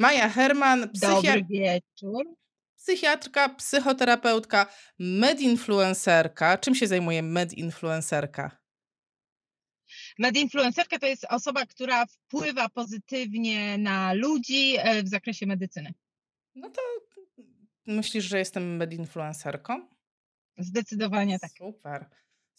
Maja Herman, Dobry psychia wieczór. psychiatrka, psychoterapeutka, medinfluencerka. Czym się zajmuje medinfluencerka? Medinfluencerka to jest osoba, która wpływa pozytywnie na ludzi e, w zakresie medycyny. No to myślisz, że jestem medinfluencerką? Zdecydowanie tak. Super.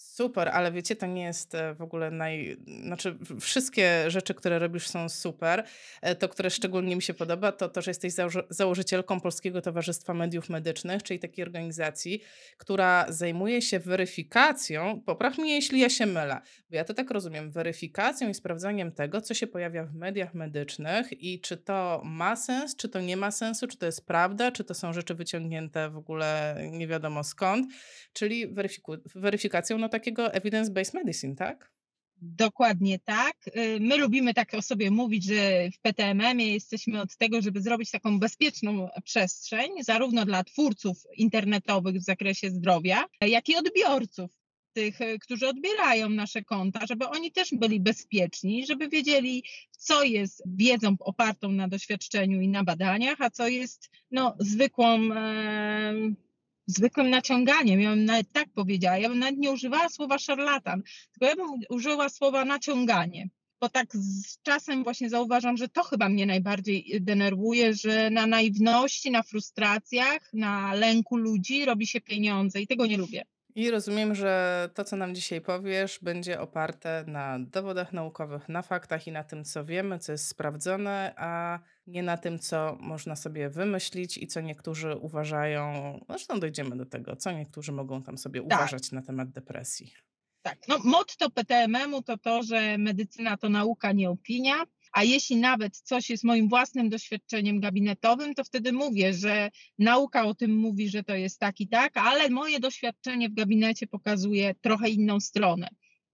Super, ale wiecie, to nie jest e, w ogóle naj... Znaczy, wszystkie rzeczy, które robisz są super. E, To, które szczególnie mi się podoba, to to, że jesteś założy- założycielką Polskiego Towarzystwa Mediów Medycznych, czyli takiej organizacji, która zajmuje się weryfikacją, popraw mnie, jeśli ja się mylę, bo ja to tak rozumiem, weryfikacją i sprawdzaniem tego, co się pojawia w mediach medycznych i czy to ma sens, czy to nie ma sensu, czy to jest prawda, czy to są rzeczy wyciągnięte w ogóle nie wiadomo skąd. Czyli weryfikacją no, takiego evidence-based medicine, tak? Dokładnie tak. Y, My lubimy tak o sobie mówić, że w PTMM-ie jesteśmy od tego, żeby zrobić taką bezpieczną przestrzeń, zarówno dla twórców internetowych w zakresie zdrowia, jak i odbiorców, tych, y, którzy odbierają nasze konta, żeby oni też byli bezpieczni, żeby wiedzieli, co jest wiedzą opartą na doświadczeniu i na badaniach, a co jest no, zwykłą. Zwykłym naciąganiem, ja bym nawet tak powiedziała. Ja bym nawet nie używała słowa szarlatan, tylko ja bym użyła słowa naciąganie. Bo tak z czasem właśnie zauważam, że to chyba mnie najbardziej denerwuje, że na naiwności, na frustracjach, na lęku ludzi robi się pieniądze i tego nie lubię. I rozumiem, że to, co nam dzisiaj powiesz, będzie oparte na dowodach naukowych, na faktach i na tym, co wiemy, co jest sprawdzone, a nie na tym, co można sobie wymyślić i co niektórzy uważają. Zresztą dojdziemy do tego, co niektórzy mogą tam sobie Tak. uważać na temat depresji. Tak, no motto PTMM-u to to, że medycyna to nauka, nie opinia, a jeśli nawet coś jest moim własnym doświadczeniem gabinetowym, to wtedy mówię, że nauka o tym mówi, że to jest tak i tak, ale moje doświadczenie w gabinecie pokazuje trochę inną stronę.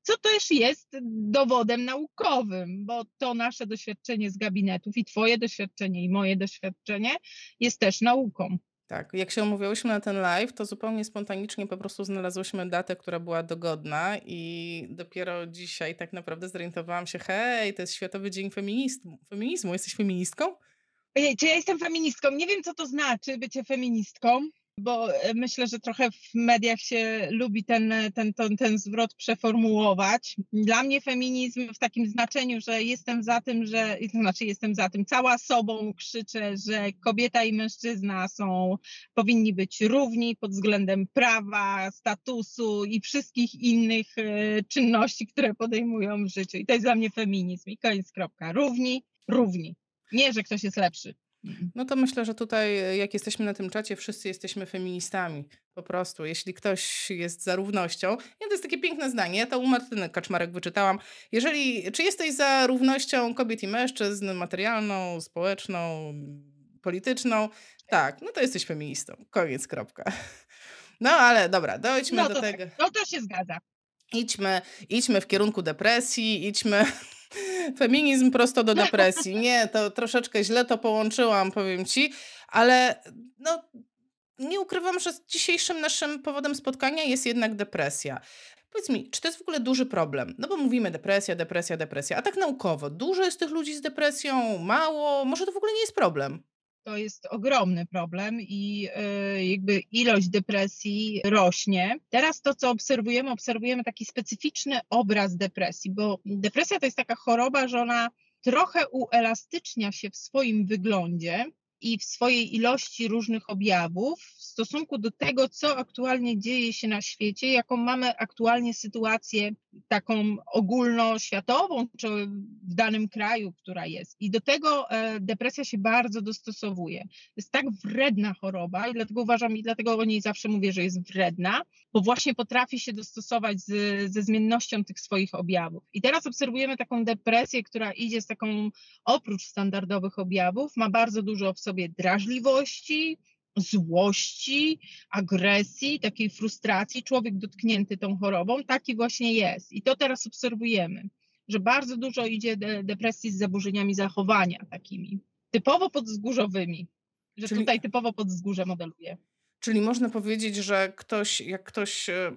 Co też jest dowodem naukowym, bo to nasze doświadczenie z gabinetów i Twoje doświadczenie i moje doświadczenie jest też nauką. Tak, jak się umówiłyśmy na ten live, to zupełnie spontanicznie po prostu znalazłyśmy datę, która była dogodna i dopiero dzisiaj tak naprawdę zorientowałam się, hej, to jest Światowy Dzień Feminizmu. feminizmu. Jesteś feministką? Ojej, czy ja jestem feministką? Nie wiem, co to znaczy bycie feministką, bo e, myślę, że trochę w mediach się lubi ten, ten, ten, ten zwrot przeformułować. Dla mnie feminizm w takim znaczeniu, że jestem za tym, że, to znaczy jestem za tym, cała sobą krzyczę, że kobieta i mężczyzna są, powinni być równi pod względem prawa, statusu i wszystkich innych e, czynności, które podejmują w życiu. I to jest dla mnie feminizm. I koniec, kropka. Równi, równi. Nie, że ktoś jest lepszy. Mm. No to myślę, że tutaj, jak jesteśmy na tym czacie, wszyscy jesteśmy feministami. Po prostu, jeśli ktoś jest za równością. Nie, to jest takie piękne zdanie. Ja to u Martyny Kaczmarek wyczytałam. Jeżeli, czy jesteś za równością kobiet i mężczyzn, materialną, społeczną, polityczną? Tak, no to jesteś feministą. Koniec, kropka. No ale dobra, dojdźmy No do to tego. tak, no to się zgadza. Idźmy, idźmy w kierunku depresji, idźmy. Feminizm prosto do depresji. Nie, to troszeczkę źle to połączyłam, powiem ci, ale no, nie ukrywam, że dzisiejszym naszym powodem spotkania jest jednak depresja. Powiedz mi, czy to jest w ogóle duży problem? No bo mówimy depresja, depresja, depresja, a tak naukowo, dużo jest tych ludzi z depresją, mało, może to w ogóle nie jest problem? To jest ogromny problem i y, jakby ilość depresji rośnie. Teraz to, co obserwujemy, obserwujemy taki specyficzny obraz depresji, bo depresja to jest taka choroba, że ona trochę uelastycznia się w swoim wyglądzie i w swojej ilości różnych objawów w stosunku do tego, co aktualnie dzieje się na świecie, jaką mamy aktualnie sytuację taką ogólnoświatową, czy w danym kraju, która jest. I do tego e, depresja się bardzo dostosowuje. To jest tak wredna choroba i dlatego uważam, i dlatego o niej zawsze mówię, że jest wredna, bo właśnie potrafi się dostosować z, ze zmiennością tych swoich objawów. I teraz obserwujemy taką depresję, która idzie z taką, oprócz standardowych objawów, ma bardzo dużo w sobie drażliwości, złości, agresji, takiej frustracji. Człowiek dotknięty tą chorobą, taki właśnie jest. I to teraz obserwujemy, że bardzo dużo idzie de depresji z zaburzeniami zachowania takimi, typowo podzgórzowymi, że Czyli- tutaj typowo podzgórze modeluje. Czyli można powiedzieć, że ktoś, jak ktoś, e,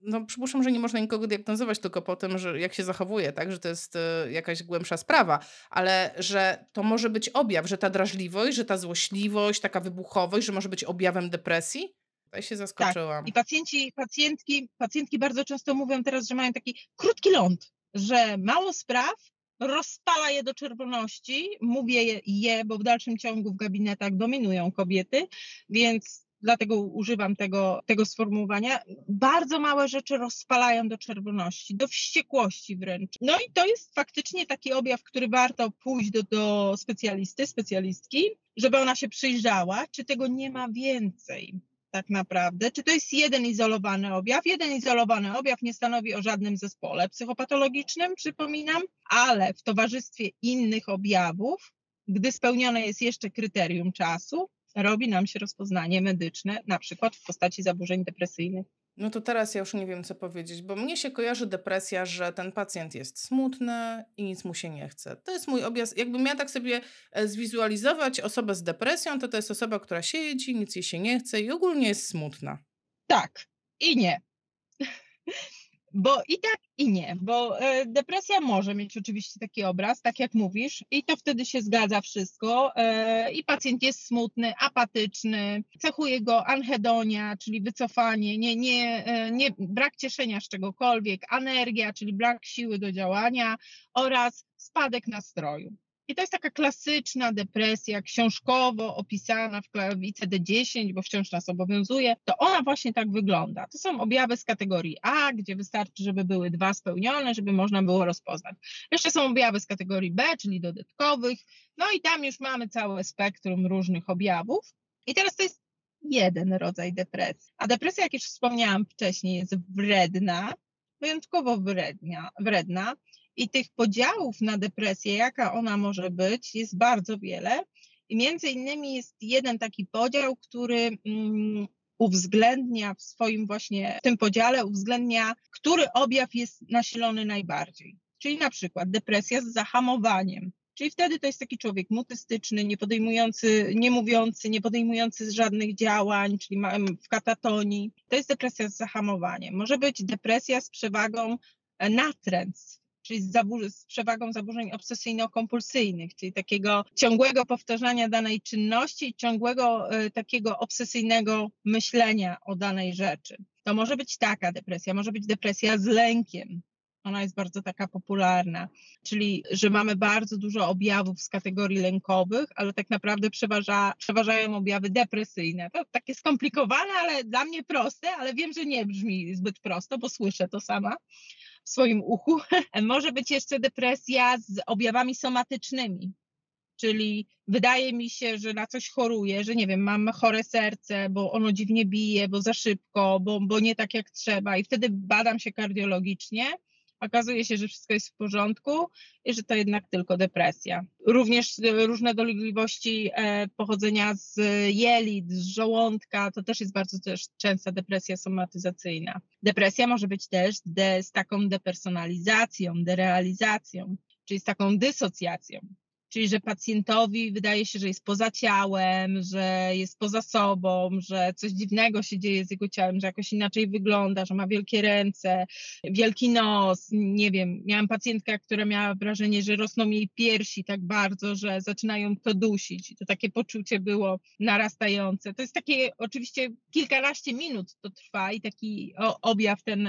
no przypuszczam, że nie można nikogo diagnozować tylko po tym, że jak się zachowuje, tak, że to jest e, jakaś głębsza sprawa, ale że to może być objaw, że ta drażliwość, że ta złośliwość, taka wybuchowość, że może być objawem depresji? Tutaj się Tak. zaskoczyłam. I pacjenci, pacjentki, pacjentki bardzo często mówią teraz, że mają taki krótki ląd, że mało spraw rozpala je do czerwoności. Mówię je, je, bo w dalszym ciągu w gabinetach dominują kobiety, więc dlatego używam tego, tego sformułowania. Bardzo małe rzeczy rozpalają do czerwoności, do wściekłości wręcz. No i to jest faktycznie taki objaw, który warto pójść do, do specjalisty, specjalistki, żeby ona się przyjrzała, czy tego nie ma więcej tak naprawdę. Czy to jest jeden izolowany objaw? Jeden izolowany objaw nie stanowi o żadnym zespole psychopatologicznym, przypominam, ale w towarzystwie innych objawów, gdy spełnione jest jeszcze kryterium czasu, robi nam się rozpoznanie medyczne, na przykład w postaci zaburzeń depresyjnych. No to teraz ja już nie wiem, co powiedzieć, bo mnie się kojarzy depresja, że ten pacjent jest smutny i nic mu się nie chce. To jest mój objaw. Jakbym miała tak sobie e, zwizualizować osobę z depresją, to to jest osoba, która siedzi, nic jej się nie chce i ogólnie jest smutna. Tak i nie. Bo i tak, i nie, bo e, depresja może mieć oczywiście taki obraz, tak jak mówisz, i to wtedy się zgadza wszystko. E, I pacjent jest smutny, apatyczny, cechuje go anhedonia, czyli wycofanie, nie, nie, e, nie, brak cieszenia z czegokolwiek, anergia, czyli brak siły do działania oraz spadek nastroju. I to jest taka klasyczna depresja, książkowo opisana w kla- w ICD-10, bo wciąż nas obowiązuje. To ona właśnie tak wygląda. To są objawy z kategorii A, gdzie wystarczy, żeby były dwa spełnione, żeby można było rozpoznać. Jeszcze są objawy z kategorii B, czyli dodatkowych. No i tam już mamy całe spektrum różnych objawów. I teraz to jest jeden rodzaj depresji. A depresja, jak już wspomniałam wcześniej, jest wredna, wyjątkowo wredna. I tych podziałów na depresję, jaka ona może być, jest bardzo wiele. I między innymi jest jeden taki podział, który mm, uwzględnia w swoim właśnie w tym podziale, uwzględnia, który objaw jest nasilony najbardziej. Czyli na przykład depresja z zahamowaniem. Czyli wtedy to jest taki człowiek mutystyczny, nie podejmujący, nie mówiący, nie podejmujący żadnych działań, czyli w katatonii. To jest depresja z zahamowaniem. Może być depresja z przewagą e, natręctw, czyli z, z przewagą zaburzeń obsesyjno-kompulsyjnych, czyli takiego ciągłego powtarzania danej czynności i ciągłego y, takiego obsesyjnego myślenia o danej rzeczy. To może być taka depresja, może być depresja z lękiem. Ona jest bardzo taka popularna, czyli że mamy bardzo dużo objawów z kategorii lękowych, ale tak naprawdę przeważa, przeważają objawy depresyjne. To takie skomplikowane, ale dla mnie proste, ale wiem, że nie brzmi zbyt prosto, bo słyszę to sama w swoim uchu. Może być jeszcze depresja z objawami somatycznymi, czyli wydaje mi się, że na coś choruję, że nie wiem, mam chore serce, bo ono dziwnie bije, bo za szybko, bo, bo nie tak jak trzeba i wtedy badam się kardiologicznie. Okazuje się, że wszystko jest w porządku i że to jednak tylko depresja. Również e, różne dolegliwości e, pochodzenia z jelit, z żołądka, to też jest bardzo też częsta depresja somatyzacyjna. Depresja może być też de, z taką depersonalizacją, derealizacją, czyli z taką dysocjacją. Czyli, że pacjentowi wydaje się, że jest poza ciałem, że jest poza sobą, że coś dziwnego się dzieje z jego ciałem, że jakoś inaczej wygląda, że ma wielkie ręce, wielki nos. Nie wiem, miałam pacjentkę, która miała wrażenie, że rosną jej piersi tak bardzo, że zaczynają to dusić. To takie poczucie było narastające. To jest takie, oczywiście kilkanaście minut to trwa i taki objaw, ten,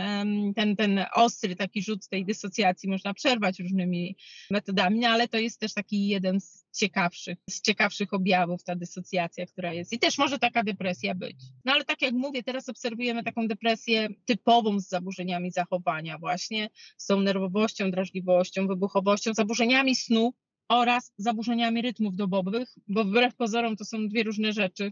ten, ten ostry taki rzut tej dysocjacji można przerwać różnymi metodami, no ale to jest też taki jeden z ciekawszych, z ciekawszych objawów, ta dysocjacja, która jest. I też może taka depresja być. No ale tak jak mówię, teraz obserwujemy taką depresję typową z zaburzeniami zachowania właśnie, z tą nerwowością, drażliwością, wybuchowością, zaburzeniami snu oraz zaburzeniami rytmów dobowych, bo wbrew pozorom to są dwie różne rzeczy,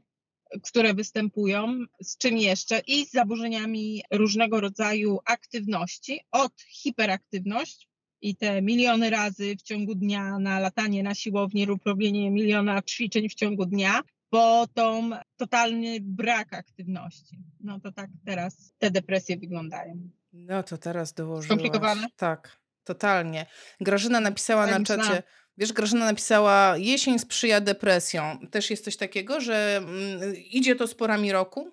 które występują, z czym jeszcze i z zaburzeniami różnego rodzaju aktywności, od hiperaktywność, i te miliony razy w ciągu dnia na latanie na siłowni lub robienie miliona ćwiczeń w ciągu dnia, po tą totalny brak aktywności. No to tak teraz te depresje wyglądają. No to teraz dołożyłaś. Skomplikowane? Tak, totalnie. Grażyna napisała Tak na czacie, Wiesz, Grażyna napisała, jesień sprzyja depresją. Też jest coś takiego, że mm, idzie to z porami roku?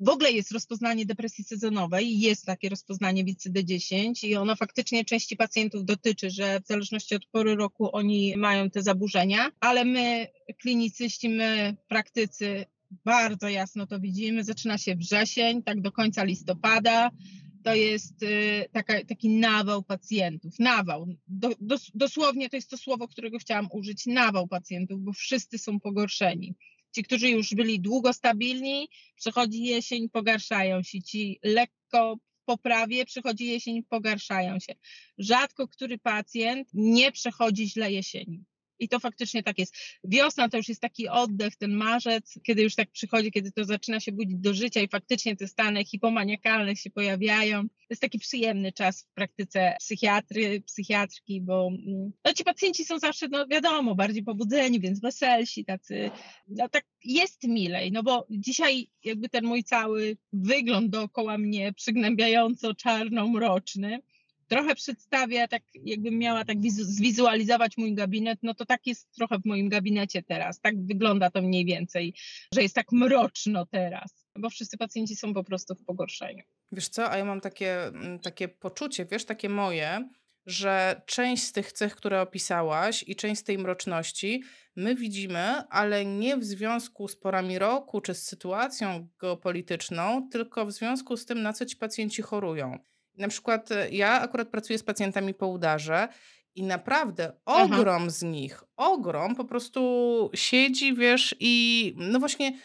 W ogóle jest rozpoznanie depresji sezonowej, jest takie rozpoznanie WICD-10 i ono faktycznie części pacjentów dotyczy, że w zależności od pory roku oni mają te zaburzenia, ale my, klinicyści, my, praktycy, bardzo jasno to widzimy. Zaczyna się wrzesień, tak do końca listopada. To jest y, taka, taki nawał pacjentów. Nawał. Do, dos, dosłownie to jest to słowo, którego chciałam użyć. Nawał pacjentów, bo wszyscy są pogorszeni. Ci, którzy już byli długo stabilni, przychodzi jesień, pogarszają się. Ci lekko poprawie, przychodzi jesień, pogarszają się. Rzadko który pacjent nie przechodzi źle jesieni. I to faktycznie tak jest. Wiosna to już jest taki oddech, ten marzec, kiedy już tak przychodzi, kiedy to zaczyna się budzić do życia i faktycznie te stany hipomaniakalne się pojawiają. To jest taki przyjemny czas w praktyce psychiatry, psychiatrki, bo mm, no, ci pacjenci są zawsze, no wiadomo, bardziej pobudzeni, więc weselsi, tacy, no tak jest milej, no bo dzisiaj jakby ten mój cały wygląd dookoła mnie przygnębiająco czarno-mroczny, trochę przedstawia, tak jakbym miała tak zwizualizować mój gabinet, no to tak jest trochę w moim gabinecie teraz. Tak wygląda to mniej więcej, że jest tak mroczno teraz, bo wszyscy pacjenci są po prostu w pogorszeniu. Wiesz co, a ja mam takie, mm, takie poczucie, wiesz, takie moje, że część z tych cech, które opisałaś i część z tej mroczności my widzimy, ale nie w związku z porami roku czy z sytuacją geopolityczną, tylko w związku z tym, na co ci pacjenci chorują. Na przykład e, ja akurat pracuję z pacjentami po udarze i naprawdę Aha. ogrom z nich, ogrom po prostu siedzi, wiesz, i no właśnie,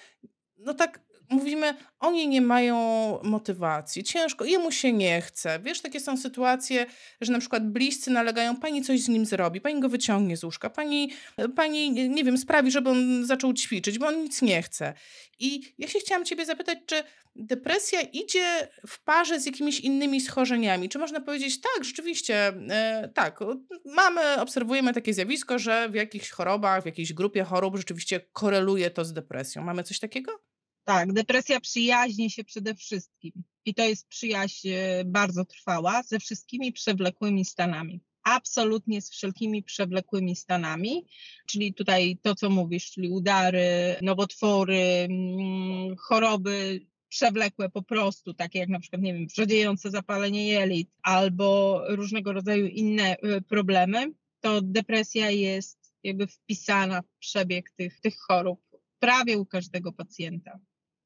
no tak mówimy, oni nie mają motywacji, ciężko, jemu się nie chce. Wiesz, takie są sytuacje, że na przykład bliscy nalegają, pani coś z nim zrobi, pani go wyciągnie z łóżka, pani, pani nie wiem, sprawi, żeby on zaczął ćwiczyć, bo on nic nie chce. I ja się chciałam ciebie zapytać, czy depresja idzie w parze z jakimiś innymi schorzeniami? Czy można powiedzieć, tak, rzeczywiście, e, tak, mamy, obserwujemy takie zjawisko, że w jakichś chorobach, w jakiejś grupie chorób rzeczywiście koreluje to z depresją. Mamy coś takiego? Tak, depresja przyjaźni się przede wszystkim. I to jest przyjaźń e, bardzo trwała ze wszystkimi przewlekłymi stanami. Absolutnie z wszelkimi przewlekłymi stanami, czyli tutaj to, co mówisz, czyli udary, nowotwory, mm, choroby przewlekłe po prostu, takie jak na przykład, nie wiem, wrzodziejące zapalenie jelit albo różnego rodzaju inne e, problemy, to depresja jest jakby wpisana w przebieg tych, tych chorób prawie u każdego pacjenta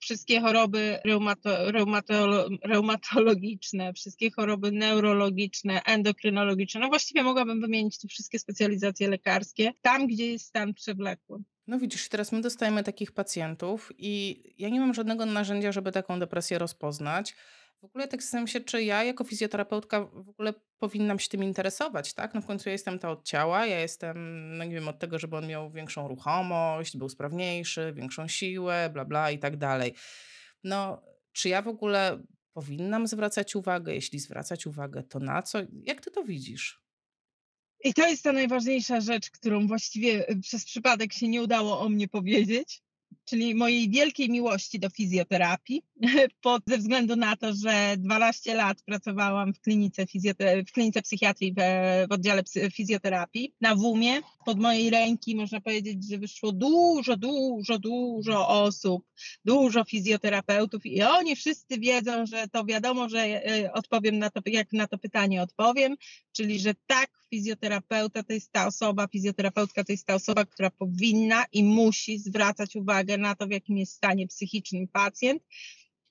wszystkie choroby reumato, reumato, reumatologiczne, wszystkie choroby neurologiczne, endokrynologiczne. No właściwie mogłabym wymienić tu wszystkie specjalizacje lekarskie, tam gdzie jest stan przewlekły. No widzisz, teraz my dostajemy takich pacjentów i ja nie mam żadnego narzędzia, żeby taką depresję rozpoznać. W ogóle tak zastanawiam się, czy ja jako fizjoterapeutka w ogóle powinnam się tym interesować, tak? No w końcu ja jestem to od ciała, ja jestem, no nie wiem, od tego, żeby on miał większą ruchomość, był sprawniejszy, większą siłę, bla, bla i tak dalej. No, czy ja w ogóle powinnam zwracać uwagę? Jeśli zwracać uwagę, to na co? Jak ty to widzisz? I to jest ta najważniejsza rzecz, którą właściwie przez przypadek się nie udało o mnie powiedzieć czyli mojej wielkiej miłości do fizjoterapii, pod, ze względu na to, że 12 lat pracowałam w klinice, w klinice psychiatrii w, w oddziale fizjoterapii na WUM-ie. Pod mojej ręki można powiedzieć, że wyszło dużo, dużo, dużo osób, dużo fizjoterapeutów i oni wszyscy wiedzą, że to wiadomo, że e, odpowiem na to, jak na to pytanie odpowiem, czyli że tak, fizjoterapeuta to jest ta osoba, fizjoterapeutka to jest ta osoba, która powinna i musi zwracać uwagę na to, w jakim jest stanie psychicznym pacjent,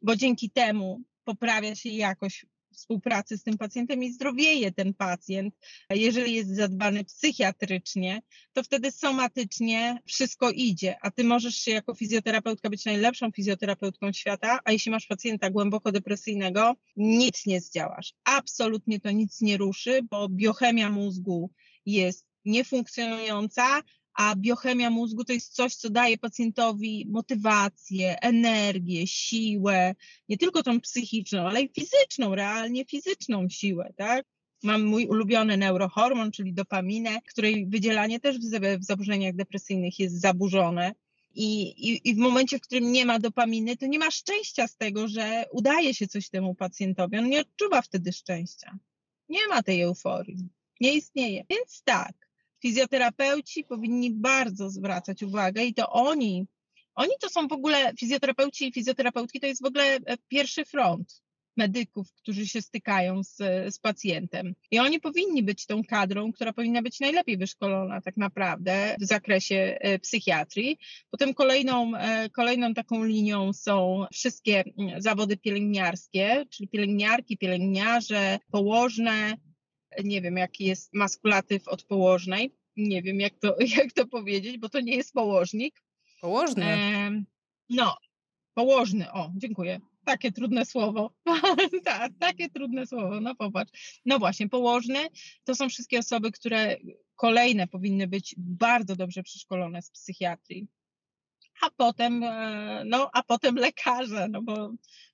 bo dzięki temu poprawia się jakość współpracy z tym pacjentem i zdrowieje ten pacjent. Jeżeli jest zadbany psychiatrycznie, to wtedy somatycznie wszystko idzie, a ty możesz się jako fizjoterapeutka być najlepszą fizjoterapeutką świata, a jeśli masz pacjenta głęboko depresyjnego, nic nie zdziałasz. Absolutnie to nic nie ruszy, bo biochemia mózgu jest niefunkcjonująca, a biochemia mózgu to jest coś, co daje pacjentowi motywację, energię, siłę, nie tylko tą psychiczną, ale i fizyczną, realnie fizyczną siłę, tak? Mam mój ulubiony neurohormon, czyli dopaminę, której wydzielanie też w zaburzeniach depresyjnych jest zaburzone. I, i, I w momencie, w którym nie ma dopaminy, to nie ma szczęścia z tego, że udaje się coś temu pacjentowi. On nie odczuwa wtedy szczęścia. Nie ma tej euforii. Nie istnieje. Więc tak, fizjoterapeuci powinni bardzo zwracać uwagę i to oni, oni to są w ogóle, fizjoterapeuci i fizjoterapeutki to jest w ogóle e, pierwszy front medyków, którzy się stykają z, z pacjentem. I oni powinni być tą kadrą, która powinna być najlepiej wyszkolona tak naprawdę w zakresie e, psychiatrii. Potem kolejną, e, kolejną taką linią są wszystkie mm, zawody pielęgniarskie, czyli pielęgniarki, pielęgniarze, położne, nie wiem jaki jest maskulatyw od położnej, nie wiem jak to, jak to powiedzieć, bo to nie jest położnik. Położny. E, no, położny, o, dziękuję takie trudne słowo. tak, takie trudne słowo, no popatrz. No właśnie, położne to są wszystkie osoby, które kolejne powinny być bardzo dobrze przeszkolone z psychiatrii. A potem, e, no, a potem lekarze, no bo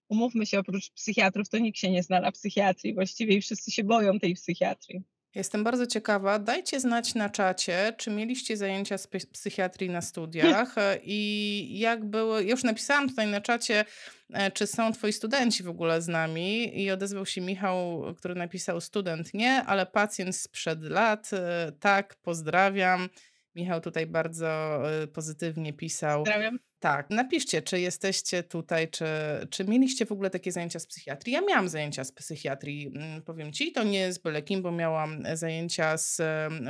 umówmy się, oprócz psychiatrów to nikt się nie zna na psychiatrii właściwie i wszyscy się boją tej psychiatrii. Jestem bardzo ciekawa. Dajcie znać na czacie, czy mieliście zajęcia z psychiatrii na studiach e, i jak były. Ja już napisałam tutaj na czacie, e, czy są twoi studenci w ogóle z nami i odezwał się Michał, który napisał student nie, ale pacjent sprzed lat. E, tak, pozdrawiam. Michał tutaj bardzo pozytywnie pisał. Pozdrawiam. Tak, napiszcie, czy jesteście tutaj, czy, czy mieliście w ogóle takie zajęcia z psychiatrii. Ja miałam zajęcia z psychiatrii, mm, powiem ci, to nie z byle kim, bo miałam zajęcia z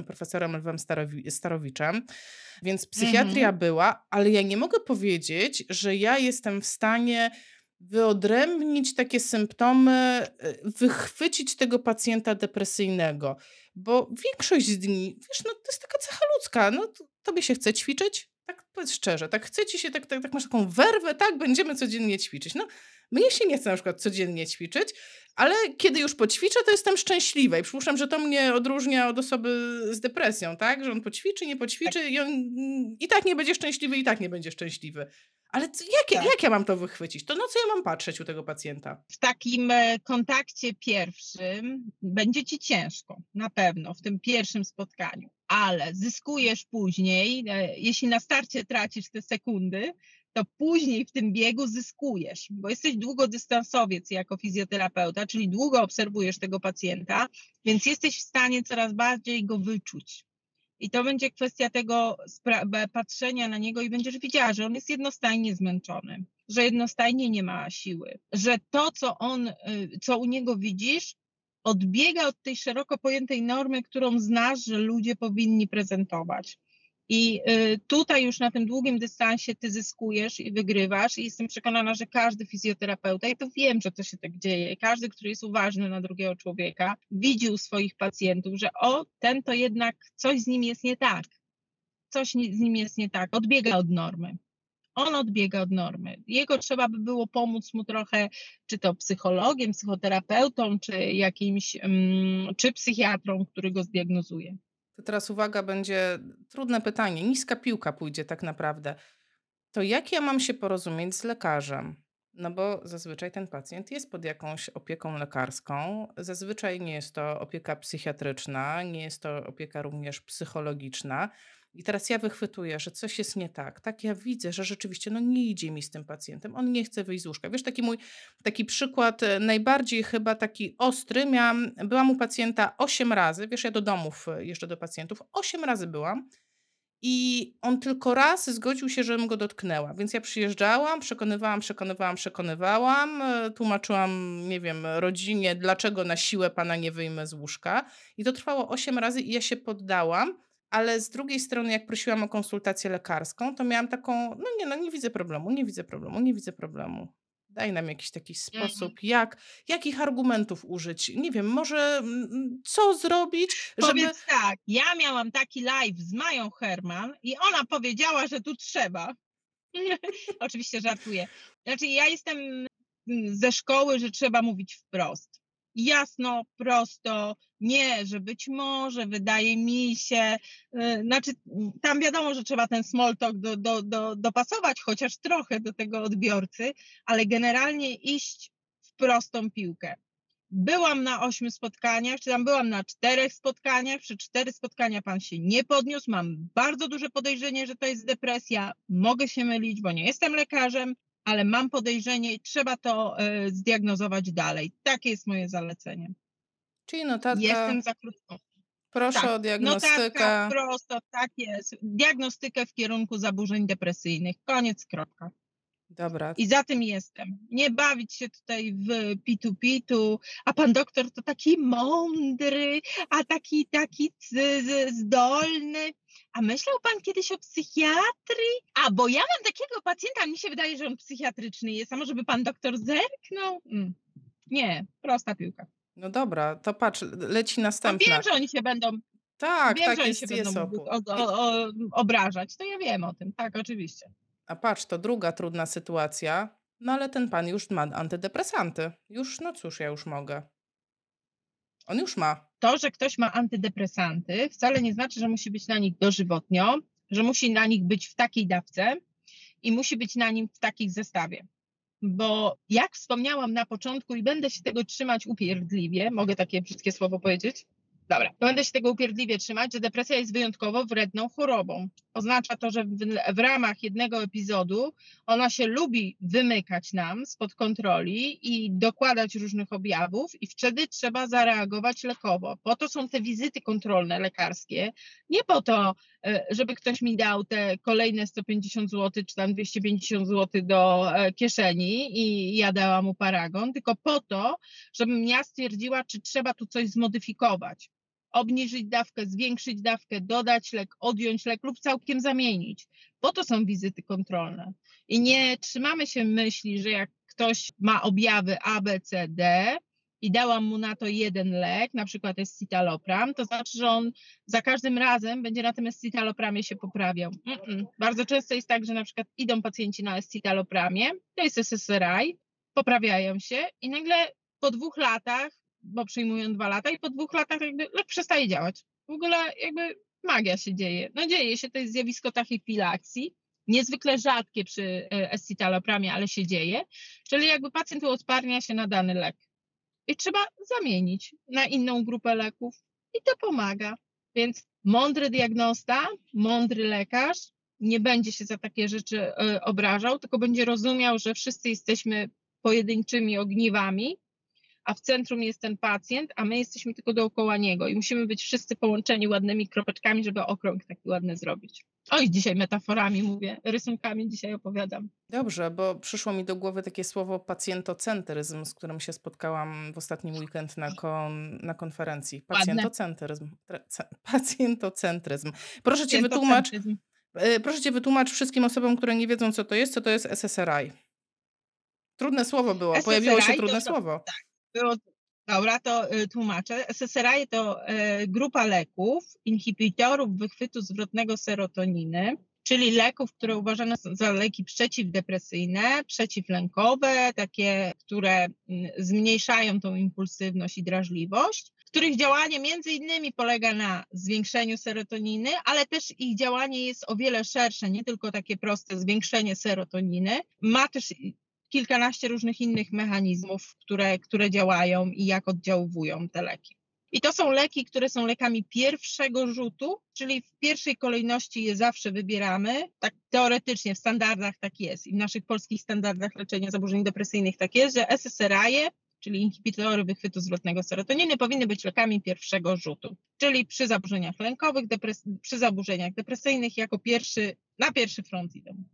profesorem Lwem Starowi- Starowiczem, więc psychiatria mhm. była, ale ja nie mogę powiedzieć, że ja jestem w stanie wyodrębnić takie symptomy, e, wychwycić tego pacjenta depresyjnego, bo większość dni, wiesz, no to jest taka cecha ludzka, no tobie się chce ćwiczyć, Powiedz szczerze, tak chce ci się, tak, tak, tak masz taką werwę, tak, będziemy codziennie ćwiczyć. No, mnie się nie chce na przykład codziennie ćwiczyć, ale kiedy już poćwiczę, to jestem szczęśliwa i przypuszczam, że to mnie odróżnia od osoby z depresją, tak? Że on poćwiczy, nie poćwiczy tak. i on i tak nie będzie szczęśliwy, i tak nie będzie szczęśliwy. Ale co, jak, tak. jak ja mam to wychwycić? To na co ja mam patrzeć u tego pacjenta? W takim e, kontakcie pierwszym będzie ci ciężko, na pewno, w tym pierwszym spotkaniu, ale zyskujesz później, e, jeśli na starcie tracisz te sekundy, to później w tym biegu zyskujesz, bo jesteś długodystansowiec jako fizjoterapeuta, czyli długo obserwujesz tego pacjenta, więc jesteś w stanie coraz bardziej go wyczuć. I to będzie kwestia tego patrzenia na niego i będziesz widziała, że on jest jednostajnie zmęczony, że jednostajnie nie ma siły, że to, co on, y, co u niego widzisz, odbiega od tej szeroko pojętej normy, którą znasz, że ludzie powinni prezentować. I y, tutaj już na tym długim dystansie ty zyskujesz i wygrywasz i jestem przekonana, że każdy fizjoterapeuta, i to wiem, że to się tak dzieje, każdy, który jest uważny na drugiego człowieka, widzi u swoich pacjentów, że o, ten to jednak coś z nim jest nie tak. Coś z nim jest nie tak, odbiega od normy. On odbiega od normy. Jego trzeba by było pomóc mu trochę, czy to psychologiem, psychoterapeutą, czy jakimś, mm, czy psychiatrą, który go zdiagnozuje. To teraz uwaga, będzie trudne pytanie. Niska piłka pójdzie tak naprawdę. To jak ja mam się porozumieć z lekarzem? No bo zazwyczaj ten pacjent jest pod jakąś opieką lekarską. Zazwyczaj nie jest to opieka psychiatryczna, nie jest to opieka również psychologiczna. I teraz ja wychwytuję, że coś jest nie tak. Tak, ja widzę, że rzeczywiście no nie idzie mi z tym pacjentem. On nie chce wyjść z łóżka. Wiesz, taki mój taki przykład e, najbardziej chyba taki ostry. Miałam, byłam u pacjenta 8 razy. Wiesz, ja do domów e, jeszcze do pacjentów. 8 razy byłam. I on tylko raz zgodził się, żebym go dotknęła. Więc ja przyjeżdżałam, przekonywałam, przekonywałam, przekonywałam, e, tłumaczyłam, nie wiem, rodzinie, dlaczego na siłę pana nie wyjmę z łóżka. I to trwało 8 razy i ja się poddałam. Ale z drugiej strony, jak prosiłam o konsultację lekarską, to miałam taką, no nie, no nie widzę problemu, nie widzę problemu, nie widzę problemu. Daj nam jakiś taki mhm. sposób, jak, jakich argumentów użyć. Nie wiem, może mm, co zrobić, żeby... Powiedz tak, ja miałam taki live z Mają Herman i ona powiedziała, że tu trzeba. Oczywiście żartuję. Znaczy ja jestem mm, ze szkoły, że trzeba mówić wprost jasno, prosto, nie, że być może, wydaje mi się, y, znaczy tam wiadomo, że trzeba ten small talk do, do, do, dopasować chociaż trochę do tego odbiorcy, ale generalnie iść w prostą piłkę. Byłam na ośmiu spotkaniach, czy tam byłam na czterech spotkaniach, przy cztery spotkania pan się nie podniósł, mam bardzo duże podejrzenie, że to jest depresja, mogę się mylić, bo nie jestem lekarzem, ale mam podejrzenie i trzeba to e, zdiagnozować dalej. Takie jest moje zalecenie. Czyli notatka... Jestem za krótko. Proszę Tak, o diagnostykę. Notatka prosto, tak jest. Diagnostykę w kierunku zaburzeń depresyjnych. Koniec, kropka. Dobra. I za tym jestem. Nie bawić się tutaj w pitu-pitu, a pan doktor to taki mądry, a taki, taki zdolny. A myślał pan kiedyś o psychiatrii? A bo ja mam takiego pacjenta, mi się wydaje, że on psychiatryczny jest, a może by pan doktor zerknął? Mm. Nie, prosta piłka. No dobra, to patrz, leci No następna. wiem, że oni się będą, Tak, wiem, tak że oni jest, się jest będą o, o, o, obrażać. To ja wiem o tym, tak, oczywiście. A patrz, to druga trudna sytuacja. No ale ten pan już ma antydepresanty. Już, no cóż, ja już mogę. On już ma. to, że ktoś ma antydepresanty, wcale nie znaczy, że musi być na nich dożywotnio, że musi na nich być w takiej dawce i musi być na nim w takich zestawie. Bo jak wspomniałam na początku i będę się tego trzymać upierdliwie, mogę takie brzydkie słowo powiedzieć? Dobra, będę się tego upierdliwie trzymać, że depresja jest wyjątkowo wredną chorobą. Oznacza to, że w, w ramach jednego epizodu ona się lubi wymykać nam spod kontroli i dokładać różnych objawów, i wtedy trzeba zareagować lekowo. Po to są te wizyty kontrolne lekarskie, nie po to, e, żeby ktoś mi dał te kolejne 150 zł czy tam 250 zł do e, kieszeni i ja dałam mu paragon, tylko po to, żebym ja stwierdziła, czy trzeba tu coś zmodyfikować. Obniżyć dawkę, zwiększyć dawkę, dodać lek, odjąć lek lub całkiem zamienić. Po to są wizyty kontrolne. I nie trzymamy się myśli, że jak ktoś ma objawy A, B, C, D i dałam mu na to jeden lek, na przykład escitalopram, to znaczy, że on za każdym razem będzie na tym escitalopramie się poprawiał. Mm-mm. Bardzo często jest tak, że na przykład idą pacjenci na escitalopramie, to jest SSRI, poprawiają się i nagle po dwóch latach, bo przyjmują dwa lata i po dwóch latach jakby lek przestaje działać. W ogóle jakby magia się dzieje. No dzieje się, to jest zjawisko tachyfilaksji, niezwykle rzadkie przy e, escitalopramie, ale się dzieje, czyli jakby pacjent uodparnia się na dany lek. I trzeba zamienić na inną grupę leków i to pomaga. Więc mądry diagnosta, mądry lekarz nie będzie się za takie rzeczy e, obrażał, tylko będzie rozumiał, że wszyscy jesteśmy pojedynczymi ogniwami, a w centrum jest ten pacjent, a my jesteśmy tylko dookoła niego i musimy być wszyscy połączeni ładnymi kropeczkami, żeby okrąg taki ładny zrobić. Oj, dzisiaj metaforami mówię, rysunkami dzisiaj opowiadam. Dobrze, bo przyszło mi do głowy takie słowo pacjentocentryzm, z którym się spotkałam w ostatnim weekend na, kon, na konferencji. Pacjentocentryzm. Pacjentocentryzm. Proszę cię wytłumacz, e, proszę cię wytłumacz wszystkim osobom, które nie wiedzą, co to jest, co to jest SSRI. Trudne słowo było, pojawiło się SSRI trudne to- słowo. Było, dobra, to y, tłumaczę. SSRI to y, grupa leków, inhibitorów wychwytu zwrotnego serotoniny, czyli leków, które uważane są za leki przeciwdepresyjne, przeciwlękowe, takie, które mm, zmniejszają tą impulsywność i drażliwość, których działanie między innymi polega na zwiększeniu serotoniny, ale też ich działanie jest o wiele szersze, nie tylko takie proste zwiększenie serotoniny. Ma też kilkanaście różnych innych mechanizmów, które, które działają i jak oddziaływują te leki. I to są leki, które są lekami pierwszego rzutu, czyli w pierwszej kolejności je zawsze wybieramy. Tak teoretycznie w standardach tak jest i w naszych polskich standardach leczenia zaburzeń depresyjnych tak jest, że SSRI, czyli inhibitory wychwytu zwrotnego serotoniny, powinny być lekami pierwszego rzutu. Czyli przy zaburzeniach lękowych, przy zaburzeniach depresyjnych jako pierwszy, na pierwszy front idą.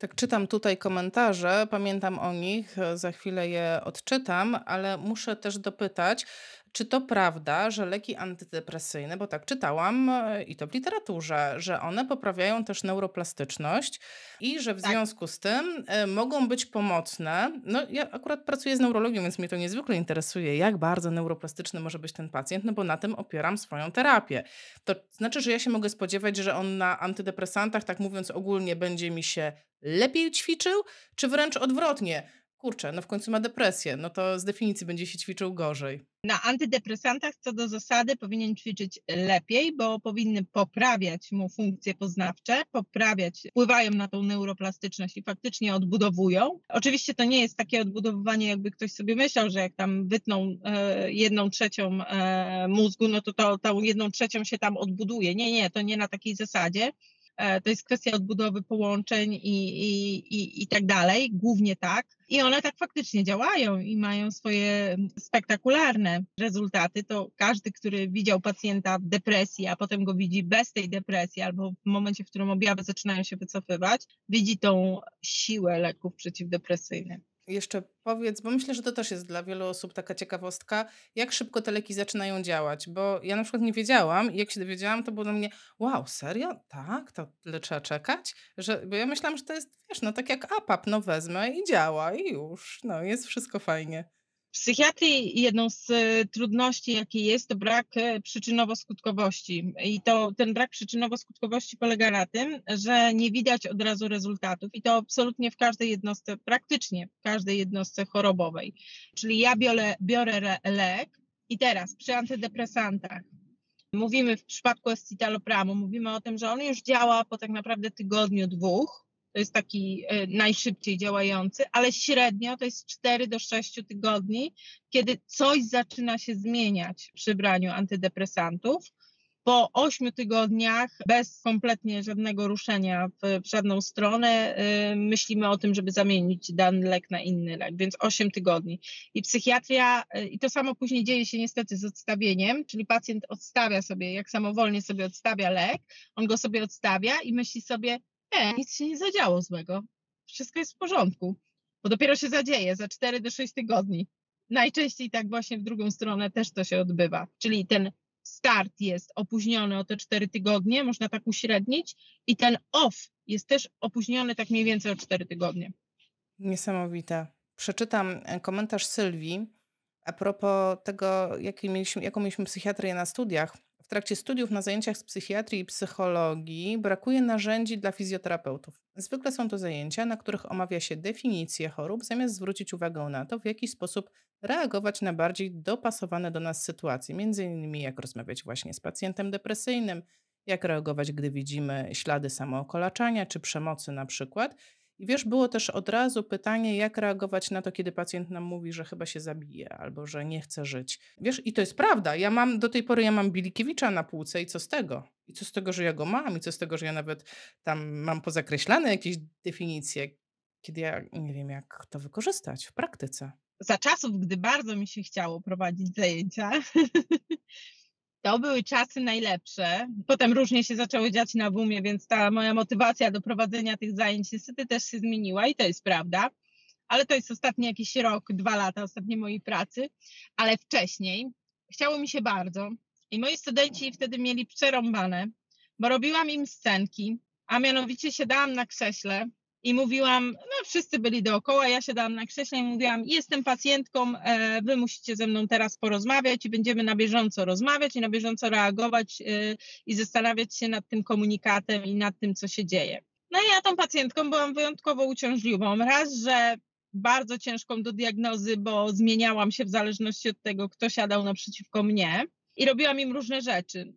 Tak czytam tutaj komentarze, pamiętam o nich, e, za chwilę je odczytam, ale muszę też dopytać, czy to prawda, że leki antydepresyjne, bo tak czytałam e, i to w literaturze, że one poprawiają też neuroplastyczność i że w Tak. związku z tym e, mogą być pomocne. No ja akurat pracuję z neurologią, więc mnie to niezwykle interesuje, jak bardzo neuroplastyczny może być ten pacjent, no bo na tym opieram swoją terapię. To znaczy, że ja się mogę spodziewać, że on na antydepresantach, tak mówiąc ogólnie, będzie mi się lepiej ćwiczył, czy wręcz odwrotnie? Kurczę, no w końcu ma depresję, no to z definicji będzie się ćwiczył gorzej. Na antydepresantach co do zasady powinien ćwiczyć lepiej, bo powinny poprawiać mu funkcje poznawcze, poprawiać, wpływają na tą neuroplastyczność i faktycznie odbudowują. Oczywiście to nie jest takie odbudowywanie, jakby ktoś sobie myślał, że jak tam wytną e, jedną trzecią e, mózgu, no to, to tą jedną trzecią się tam odbuduje. Nie, nie, to nie na takiej zasadzie. E, to jest kwestia odbudowy połączeń i, i, i, i tak dalej, głównie tak. I one tak faktycznie działają i mają swoje spektakularne rezultaty. To każdy, który widział pacjenta w depresji, a potem go widzi bez tej depresji, albo w momencie, w którym objawy zaczynają się wycofywać, widzi tą siłę leków przeciwdepresyjnych. Jeszcze powiedz, bo myślę, że to też jest dla wielu osób taka ciekawostka, jak szybko te leki zaczynają działać, bo ja na przykład nie wiedziałam i jak się dowiedziałam, to było dla mnie, wow, serio? Tak? To tyle trzeba czekać? Że, bo ja myślałam, że to jest, wiesz, no tak jak APAP, no wezmę i działa i już, no jest wszystko fajnie. W psychiatrii jedną z e, trudności, jakie jest, to brak e, przyczynowo-skutkowości. I to ten brak przyczynowo-skutkowości polega na tym, że nie widać od razu rezultatów. I to absolutnie w każdej jednostce, praktycznie w każdej jednostce chorobowej. Czyli ja biorę, biorę lek i teraz przy antydepresantach mówimy w przypadku escitalopramu, mówimy o tym, że on już działa po tak naprawdę tygodniu, dwóch to jest taki e, najszybciej działający, ale średnio to jest 4 do 6 tygodni, kiedy coś zaczyna się zmieniać przy braniu antydepresantów. Po 8 tygodniach, bez kompletnie żadnego ruszenia w, żadną stronę, yy, myślimy o tym, żeby zamienić dany lek na inny lek, więc 8 tygodni. I psychiatria, yy, i to samo później dzieje się niestety z odstawieniem, czyli pacjent odstawia sobie, jak samowolnie sobie odstawia lek, on go sobie odstawia i myśli sobie, nie, nic się nie zadziało złego. Wszystko jest w porządku, bo dopiero się zadzieje za 4 do 6 tygodni. Najczęściej tak właśnie w drugą stronę też to się odbywa. Czyli ten start jest opóźniony o te 4 tygodnie, można tak uśrednić, i ten off jest też opóźniony tak mniej więcej o 4 tygodnie. Niesamowite. Przeczytam e, komentarz Sylwii a propos tego, mieliśmy, jaką mieliśmy psychiatrię na studiach trakcie studiów na zajęciach z psychiatrii i psychologii brakuje narzędzi dla fizjoterapeutów. Zwykle są to zajęcia, na których omawia się definicje chorób, zamiast zwrócić uwagę na to, w jaki sposób reagować na bardziej dopasowane do nas sytuacje, między innymi jak rozmawiać właśnie z pacjentem depresyjnym, jak reagować, gdy widzimy ślady samookolaczania czy przemocy na przykład i wiesz, było też od razu pytanie, jak reagować na to, kiedy pacjent nam mówi, że chyba się zabije albo że nie chce żyć. Wiesz, i to jest prawda. Ja mam do tej pory ja mam Bilikiewicza na półce i co z tego? I co z tego, że ja go mam? I co z tego, że ja nawet tam mam pozakreślane jakieś definicje, kiedy ja nie wiem, jak to wykorzystać w praktyce. Za czasów, gdy bardzo mi się chciało prowadzić zajęcia, To były czasy najlepsze. Potem różnie się zaczęło dziać na WUMie, więc ta moja motywacja do prowadzenia tych zajęć niestety też się zmieniła i to jest prawda. Ale to jest ostatni jakiś rok, dwa lata ostatniej mojej pracy. Ale wcześniej chciało mi się bardzo i moi studenci wtedy mieli przerąbane, bo robiłam im scenki, a mianowicie siadałam na krześle i mówiłam, no wszyscy byli dookoła, ja siadałam na krześle i mówiłam, jestem pacjentką, e, wy musicie ze mną teraz porozmawiać i będziemy na bieżąco rozmawiać i na bieżąco reagować e, i zastanawiać się nad tym komunikatem i nad tym, co się dzieje. No i ja tą pacjentką byłam wyjątkowo uciążliwą. Raz, że bardzo ciężką do diagnozy, bo zmieniałam się w zależności od tego, kto siadał naprzeciwko mnie i robiłam im różne rzeczy.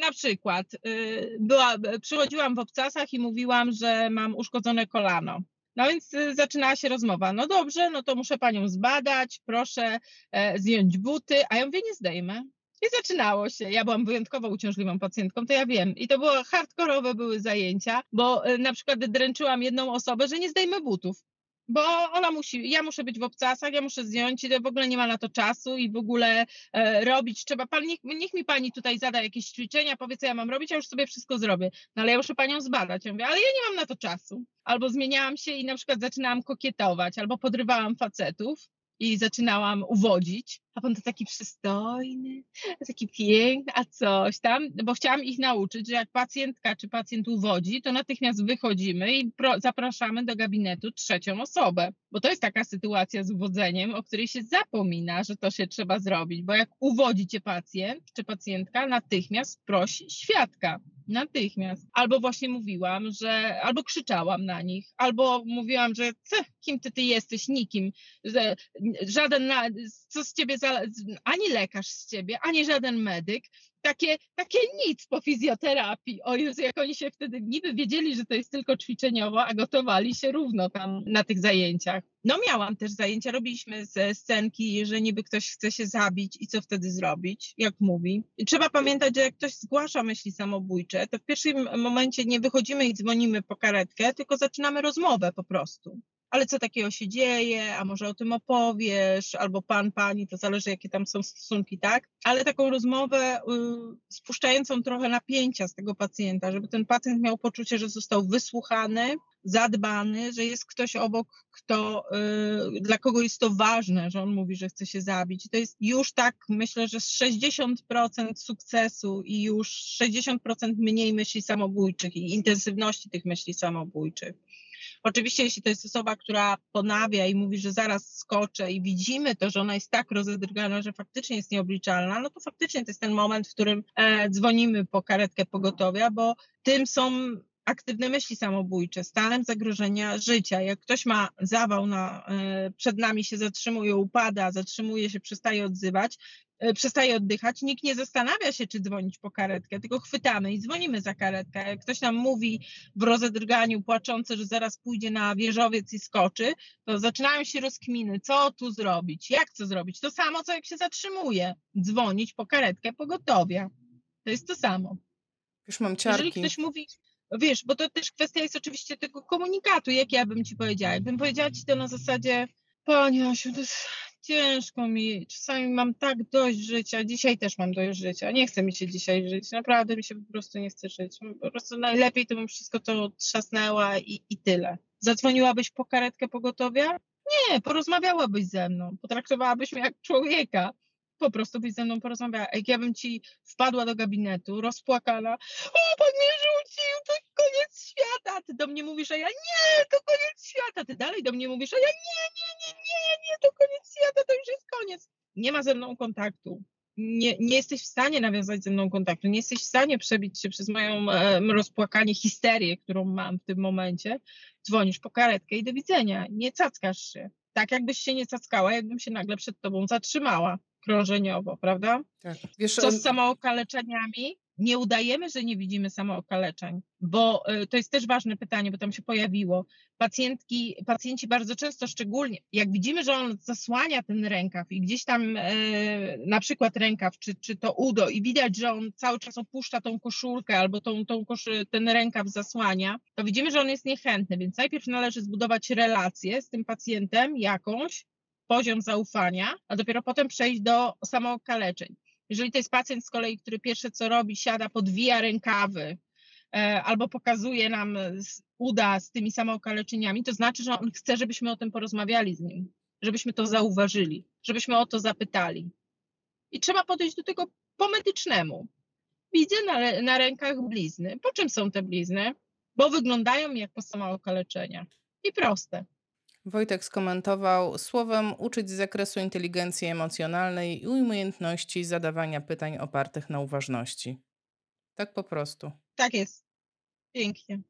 Na przykład y, była, przychodziłam w obcasach i mówiłam, że mam uszkodzone kolano. No więc y, zaczynała się rozmowa. No dobrze, no to muszę panią zbadać, proszę e, zdjąć buty, a ja mówię, nie zdejmę. I zaczynało się. Ja byłam wyjątkowo uciążliwą pacjentką, to ja wiem. I to było hardkorowe były zajęcia, bo y, na przykład dręczyłam jedną osobę, że nie zdejmę butów bo ona musi, ja muszę być w obcasach, ja muszę zdjąć, w ogóle nie ma na to czasu i w ogóle e, robić trzeba. Pan, niech, niech, mi pani tutaj zada jakieś ćwiczenia, powie, co ja mam robić, ja już sobie wszystko zrobię. No ale ja muszę panią zbadać. Ja mówię, ale ja nie mam na to czasu. Albo zmieniałam się i na przykład zaczynałam kokietować, albo podrywałam facetów i zaczynałam uwodzić, a on to taki przystojny, taki piękny, a coś tam, bo chciałam ich nauczyć, że jak pacjentka czy pacjent uwodzi, to natychmiast wychodzimy i zapraszamy do gabinetu trzecią osobę, bo to jest taka sytuacja z uwodzeniem, o której się zapomina, że to się trzeba zrobić, bo jak uwodzi cię pacjent czy pacjentka, natychmiast prosi świadka. Natychmiast. Albo właśnie mówiłam, że, albo krzyczałam na nich, albo mówiłam, że kim ty, ty jesteś, nikim, że żaden, na, co z ciebie za ani lekarz z ciebie, ani żaden medyk, takie, takie nic po fizjoterapii. O Jezu, jak oni się wtedy niby wiedzieli, że to jest tylko ćwiczeniowo, a gotowali się równo tam na tych zajęciach. No miałam też zajęcia, robiliśmy ze scenki, że niby ktoś chce się zabić i co wtedy zrobić, jak mówi. I trzeba pamiętać, że jak ktoś zgłasza myśli samobójcze, to w pierwszym momencie nie wychodzimy i dzwonimy po karetkę, tylko zaczynamy rozmowę po prostu ale co takiego się dzieje, a może o tym opowiesz, albo pan, pani, to zależy jakie tam są stosunki, tak? Ale taką rozmowę y, spuszczającą trochę napięcia z tego pacjenta, żeby ten pacjent miał poczucie, że został wysłuchany, zadbany, że jest ktoś obok, kto, y, dla kogo jest to ważne, że on mówi, że chce się zabić. I to jest już tak, myślę, że z 60% sukcesu i już 60% mniej myśli samobójczych i intensywności tych myśli samobójczych. Oczywiście, jeśli to jest osoba, która ponawia i mówi, że zaraz skoczę i widzimy to, że ona jest tak rozedrgana, że faktycznie jest nieobliczalna, no to faktycznie to jest ten moment, w którym e, dzwonimy po karetkę pogotowia, bo tym są aktywne myśli samobójcze, stanem zagrożenia życia. Jak ktoś ma zawał na, e, przed nami się zatrzymuje, upada, zatrzymuje się, przestaje odzywać, przestaje oddychać, nikt nie zastanawia się, czy dzwonić po karetkę, tylko chwytamy i dzwonimy za karetkę. Jak ktoś nam mówi w rozedrganiu płaczący, że zaraz pójdzie na wieżowiec i skoczy, to zaczynają się rozkminy, co tu zrobić, jak co zrobić. To samo, co jak się zatrzymuje, dzwonić po karetkę pogotowia. To jest to samo. Już mam ciarki. Jeżeli ktoś mówi, wiesz, bo to też kwestia jest oczywiście tego komunikatu, jak ja bym ci powiedziała. Jakbym powiedziała ci to na zasadzie, Pani Asiu, to jest ciężko mi, czasami mam tak dość życia, dzisiaj też mam dość życia, nie chce mi się dzisiaj żyć, naprawdę mi się po prostu nie chce żyć, po prostu najlepiej to bym wszystko to trzasnęła i, i tyle. Zadzwoniłabyś po karetkę pogotowia? Nie, porozmawiałabyś ze mną, potraktowałabyś mnie jak człowieka, po prostu byś ze mną porozmawiała. Jak ja bym ci wpadła do gabinetu, rozpłakana, o, pan mnie rzucił, to koniec świata. Ty do mnie mówisz, a ja nie, to koniec świata. Ty dalej do mnie mówisz, a ja nie, nie, nie, nie, nie, to koniec świata, to już jest koniec. Nie ma ze mną kontaktu. Nie, nie jesteś w stanie nawiązać ze mną kontaktu, nie jesteś w stanie przebić się przez moją e, rozpłakanie, histerię, którą mam w tym momencie. Dzwonisz po karetkę i do widzenia. Nie cackasz się. Tak jakbyś się nie cackała, jakbym się nagle przed tobą zatrzymała krążeniowo, prawda? Tak. Wiesz, Co z samookaleczeniami? Nie udajemy, że nie widzimy samookaleczeń, bo y, to jest też ważne pytanie, bo tam się pojawiło. Pacjentki, pacjenci bardzo często, szczególnie jak widzimy, że on zasłania ten rękaw i gdzieś tam e, na przykład rękaw, czy, czy to udo i widać, że on cały czas opuszcza tą koszulkę albo tą, tą koszy, ten rękaw zasłania, to widzimy, że on jest niechętny, więc najpierw należy zbudować relację z tym pacjentem jakąś, poziom zaufania, a dopiero potem przejść do samookaleczeń. Jeżeli to jest pacjent z kolei, który pierwsze co robi, siada, podwija rękawy e, albo pokazuje nam uda z tymi samookaleczeniami, to znaczy, że on chce, żebyśmy o tym porozmawiali z nim, żebyśmy to zauważyli, żebyśmy o to zapytali. I trzeba podejść do tego po medycznemu. Widzę na, na rękach blizny. Po czym są te blizny? Bo wyglądają jak po samookaleczeniach. I proste. Wojtek skomentował słowem uczyć z zakresu inteligencji emocjonalnej i umiejętności zadawania pytań opartych na uważności. Tak po prostu. Tak jest. Pięknie.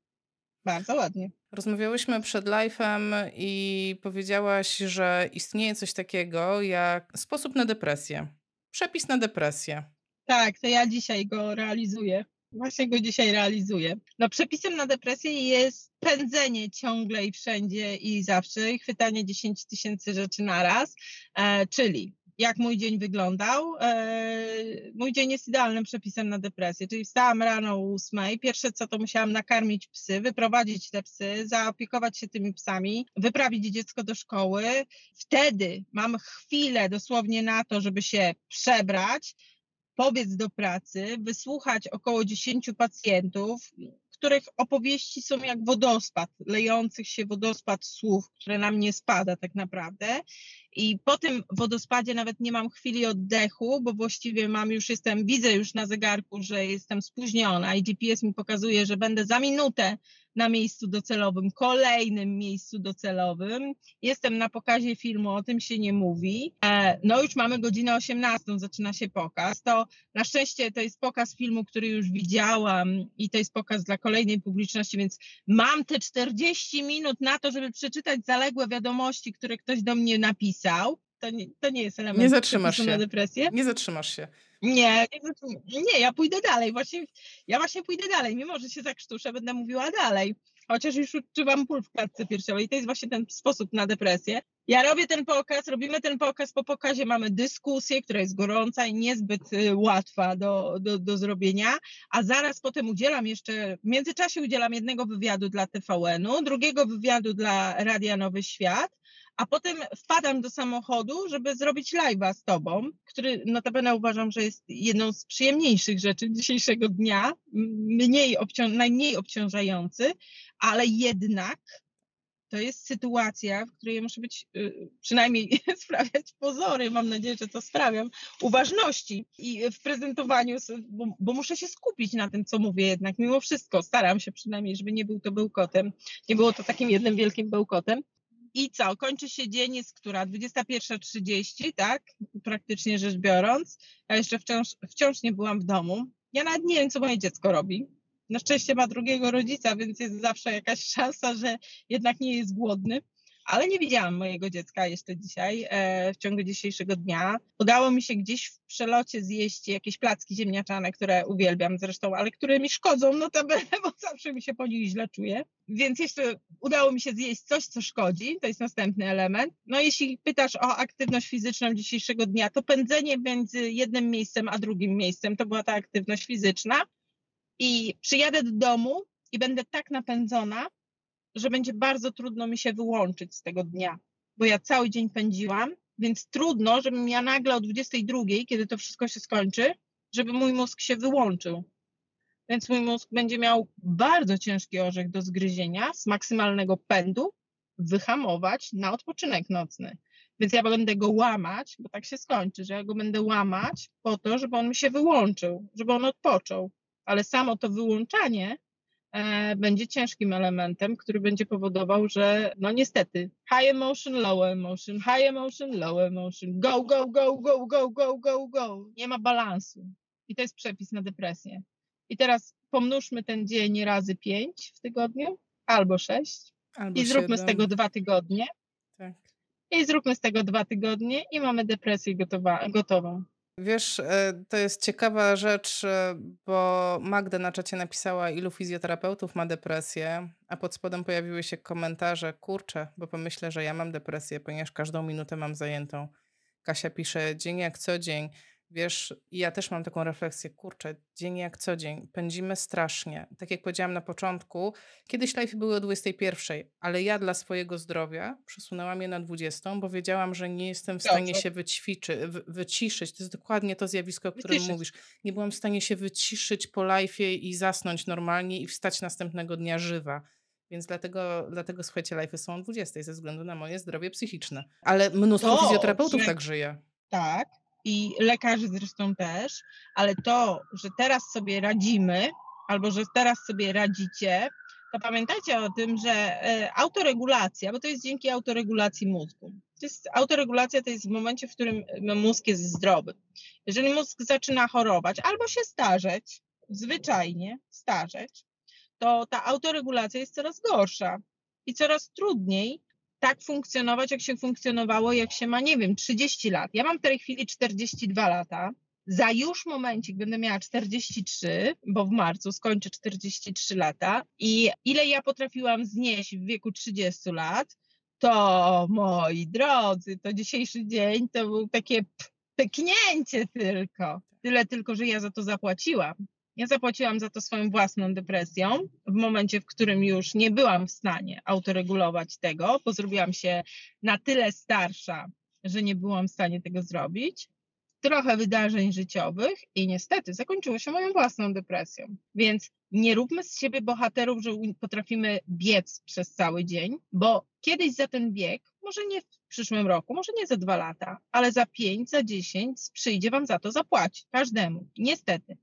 Bardzo ładnie. Rozmawiałyśmy przed live'em i powiedziałaś, że istnieje coś takiego jak sposób na depresję. Przepis na depresję. Tak, to ja dzisiaj go realizuję. Właśnie go dzisiaj realizuję. No przepisem na depresję jest pędzenie ciągle i wszędzie i zawsze i chwytanie 10 tysięcy rzeczy naraz, e, czyli jak mój dzień wyglądał. E, mój dzień jest idealnym przepisem na depresję, czyli wstałam rano o ósmej, pierwsze co to musiałam nakarmić psy, wyprowadzić te psy, zaopiekować się tymi psami, wyprawić dziecko do szkoły. Wtedy mam chwilę dosłownie na to, żeby się przebrać, pobiec do pracy, wysłuchać około 10 pacjentów, których opowieści są jak wodospad, lejących się wodospad słów, które na mnie spada tak naprawdę. I po tym wodospadzie nawet nie mam chwili oddechu, bo właściwie mam już, jestem, widzę już na zegarku, że jestem spóźniona i GPS mi pokazuje, że będę za minutę na miejscu docelowym, kolejnym miejscu docelowym. Jestem na pokazie filmu, o tym się nie mówi. E, no już mamy godzinę 18, zaczyna się pokaz. To na szczęście to jest pokaz filmu, który już widziałam i to jest pokaz dla kolejnej publiczności, więc mam te 40 minut na to, żeby przeczytać zaległe wiadomości, które ktoś do mnie napisał. To nie, to nie jest element Nie zatrzymasz przepisu na się. depresję. Nie zatrzymasz się. Nie, nie, ja pójdę dalej. Właśnie, ja właśnie pójdę dalej, mimo że się zakrztuszę, będę mówiła dalej. Chociaż już odczuwam ból w klatce piersiowej. I to jest właśnie ten sposób na depresję. Ja robię ten pokaz, robimy ten pokaz, po pokazie mamy dyskusję, która jest gorąca i niezbyt y, łatwa do, do, do zrobienia, a zaraz potem udzielam jeszcze, w międzyczasie udzielam jednego wywiadu dla TVN-u, drugiego wywiadu dla Radia Nowy Świat, a potem wpadam do samochodu, żeby zrobić live'a z tobą, który notabene uważam, że jest jedną z przyjemniejszych rzeczy dzisiejszego dnia, mniej obcią- najmniej obciążający, ale jednak to jest sytuacja, w której ja muszę być, y, przynajmniej sprawiać pozory, mam nadzieję, że to sprawiam, uważności i w prezentowaniu, bo, bo muszę się skupić na tym, co mówię jednak, mimo wszystko. Staram się przynajmniej, żeby nie był to bełkotem, nie było to takim jednym wielkim bełkotem. I co, kończy się dzień, jest która? 21.30, tak? Praktycznie rzecz biorąc. Ja jeszcze wciąż, wciąż nie byłam w domu. Ja nawet nie wiem, co moje dziecko robi. Na szczęście ma drugiego rodzica, więc jest zawsze jakaś szansa, że jednak nie jest głodny. Ale nie widziałam mojego dziecka jeszcze dzisiaj, e, w ciągu dzisiejszego dnia. Udało mi się gdzieś w przelocie zjeść jakieś placki ziemniaczane, które uwielbiam zresztą, ale które mi szkodzą, notabene, bo zawsze mi się po nich źle czuję. Więc jeszcze udało mi się zjeść coś, co szkodzi, to jest następny element. No jeśli pytasz o aktywność fizyczną dzisiejszego dnia, to pędzenie między jednym miejscem a drugim miejscem, to była ta aktywność fizyczna. I przyjadę do domu i będę tak napędzona, że będzie bardzo trudno mi się wyłączyć z tego dnia, bo ja cały dzień pędziłam, więc trudno, żebym ja nagle o 22, kiedy to wszystko się skończy, żeby mój mózg się wyłączył. Więc mój mózg będzie miał bardzo ciężki orzech do zgryzienia z maksymalnego pędu, wyhamować na odpoczynek nocny. Więc ja będę go łamać, bo tak się skończy, że ja go będę łamać po to, żeby on mi się wyłączył, żeby on odpoczął. Ale samo to wyłączanie będzie ciężkim elementem, który będzie powodował, że no niestety high emotion, low emotion, high emotion, low emotion, go, go, go, go, go, go, go, go. Nie ma balansu. I to jest przepis na depresję. I teraz pomnóżmy ten dzień razy pięć w tygodniu albo sześć Albo i zróbmy z siedem. tego dwa tygodnie. Tak. I zróbmy z tego dwa tygodnie i mamy depresję gotowa, gotową. Wiesz, e, to jest ciekawa rzecz, e, bo Magda na czacie napisała, ilu fizjoterapeutów ma depresję, a pod spodem pojawiły się komentarze, kurczę, bo pomyślę, że ja mam depresję, ponieważ każdą minutę mam zajętą. Kasia pisze, dzień jak co dzień. Wiesz, ja też mam taką refleksję, kurczę, dzień jak co dzień, pędzimy strasznie. Tak jak powiedziałam na początku, kiedyś live były o 21, ale ja dla swojego zdrowia przesunęłam je na 20, bo wiedziałam, że nie jestem w stanie Dobrze. się wyćwiczy, wy, wyciszyć. To jest dokładnie to zjawisko, o którym Wyciszyć. mówisz. Nie byłam w stanie się wyciszyć po live'ie i zasnąć normalnie i wstać następnego dnia żywa. Więc dlatego, dlatego słuchajcie, live'y są o 20 ze względu na moje zdrowie psychiczne. Ale mnóstwo Dobrze. fizjoterapeutów tak żyje. Tak, i lekarzy zresztą też, ale to, że teraz sobie radzimy, albo że teraz sobie radzicie, to pamiętajcie o tym, że e, autoregulacja, bo to jest dzięki autoregulacji mózgu. To jest, autoregulacja to jest w momencie, w którym e, mózg jest zdrowy. Jeżeli mózg zaczyna chorować albo się starzeć, zwyczajnie starzeć, to ta autoregulacja jest coraz gorsza i coraz trudniej tak funkcjonować, jak się funkcjonowało, jak się ma, nie wiem, 30 lat. Ja mam w tej chwili 42 lata. Za już momencik będę miała 43, bo w marcu skończę 43 lata. I ile ja potrafiłam znieść w wieku 30 lat, to moi drodzy, to dzisiejszy dzień to był takie pyknięcie tylko. Tyle tylko, że ja za to zapłaciłam. Ja zapłaciłam za to swoją własną depresją w momencie, w którym już nie byłam w stanie autoregulować tego, bo zrobiłam się na tyle starsza, że nie byłam w stanie tego zrobić. Trochę wydarzeń życiowych i niestety zakończyło się moją własną depresją. Więc nie róbmy z siebie bohaterów, że potrafimy biec przez cały dzień, bo kiedyś za ten bieg, może nie w przyszłym roku, może nie za dwa lata, ale za pięć, za dziesięć przyjdzie wam za to zapłacić. Każdemu. Niestety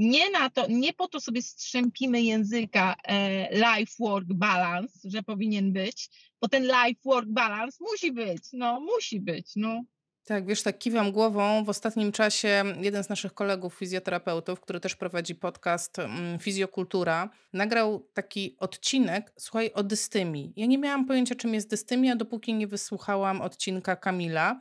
nie na to, nie po to sobie strzępimy języka e, life-work balance, że powinien być, bo ten life-work balance musi być, no musi być, no. Tak, wiesz, tak kiwam głową. W ostatnim czasie jeden z naszych kolegów fizjoterapeutów, który też prowadzi podcast mm, Fizjokultura, nagrał taki odcinek, słuchaj, o dystymii. Ja nie miałam pojęcia, czym jest dystymia, dopóki nie wysłuchałam odcinka Kamila.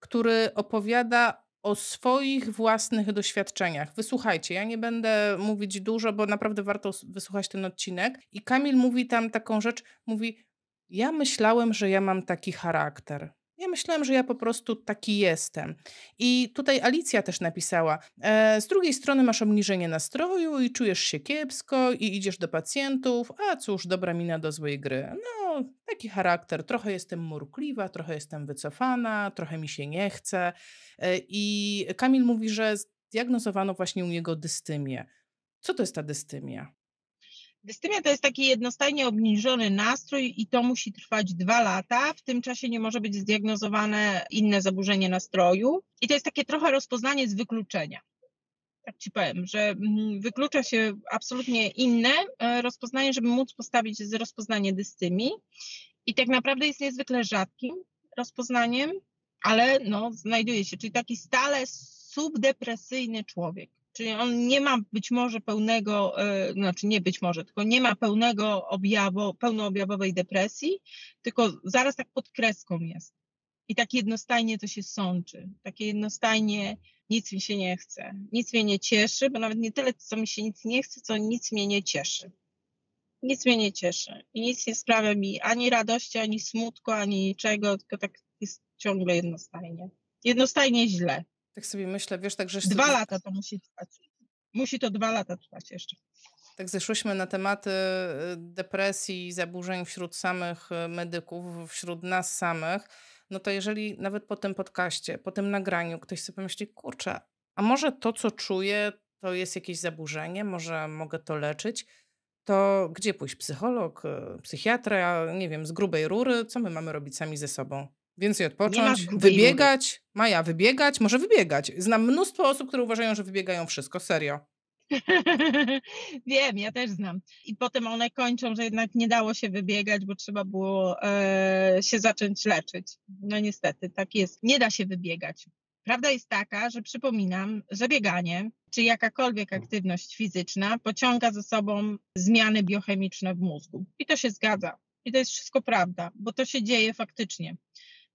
który opowiada o swoich własnych doświadczeniach. Wysłuchajcie, ja nie będę mówić dużo, bo naprawdę warto wysłuchać ten odcinek. I Kamil mówi tam taką rzecz, mówi: Ja myślałem, że ja mam taki charakter. Ja myślałem, że ja po prostu taki jestem. I tutaj Alicja też napisała: e, Z drugiej strony masz obniżenie nastroju i czujesz się kiepsko i idziesz do pacjentów. A cóż, dobra mina do złej gry. No, taki charakter. Trochę jestem murkliwa, trochę jestem wycofana, trochę mi się nie chce. E, I Kamil mówi, że zdiagnozowano właśnie u niego dystymię. Co to jest ta dystymia? Dystymia to jest taki jednostajnie obniżony nastrój i to musi trwać dwa lata. W tym czasie nie może być zdiagnozowane inne zaburzenie nastroju. I to jest takie trochę rozpoznanie z wykluczenia. Tak ci powiem, że mm, wyklucza się absolutnie inne e, rozpoznanie, żeby móc postawić z rozpoznanie dystymii. I tak naprawdę jest niezwykle rzadkim rozpoznaniem, ale no, znajduje się, czyli taki stale subdepresyjny człowiek. Czyli on nie ma być może pełnego, e, znaczy nie być może, tylko nie ma pełnego objawu, pełnoobjawowej depresji, tylko zaraz tak pod kreską jest. I tak jednostajnie to się sączy. Takie jednostajnie nic mi się nie chce, nic mnie nie cieszy, bo nawet nie tyle, co mi się nic nie chce, co nic mnie nie cieszy. Nic mnie nie cieszy i nic nie sprawia mi ani radości, ani smutku, ani niczego, tylko tak jest ciągle jednostajnie. Jednostajnie źle. Tak sobie myślę, wiesz, tak, że... Dwa lata to musi trwać. Musi to dwa lata trwać jeszcze. Tak zeszłyśmy na tematy y, depresji i zaburzeń wśród samych y, medyków, wśród nas samych, no to jeżeli nawet po tym podcaście, po tym nagraniu ktoś sobie pomyśli, kurczę, a może to, co czuję, to jest jakieś zaburzenie, może mogę to leczyć, to gdzie pójść? Psycholog, y, psychiatra, nie wiem, z grubej rury? Co my mamy robić sami ze sobą? Więcej odpocząć, wybiegać. Maja, wybiegać, może wybiegać. Znam mnóstwo osób, które uważają, że wybiegają wszystko, serio. Wiem, ja też znam. I potem one kończą, że jednak nie dało się wybiegać, bo trzeba było e, się zacząć leczyć. No niestety, tak jest. Nie da się wybiegać. Prawda jest taka, że przypominam, że bieganie, czy jakakolwiek aktywność fizyczna pociąga za sobą zmiany biochemiczne w mózgu. I to się zgadza. I to jest wszystko prawda, bo to się dzieje faktycznie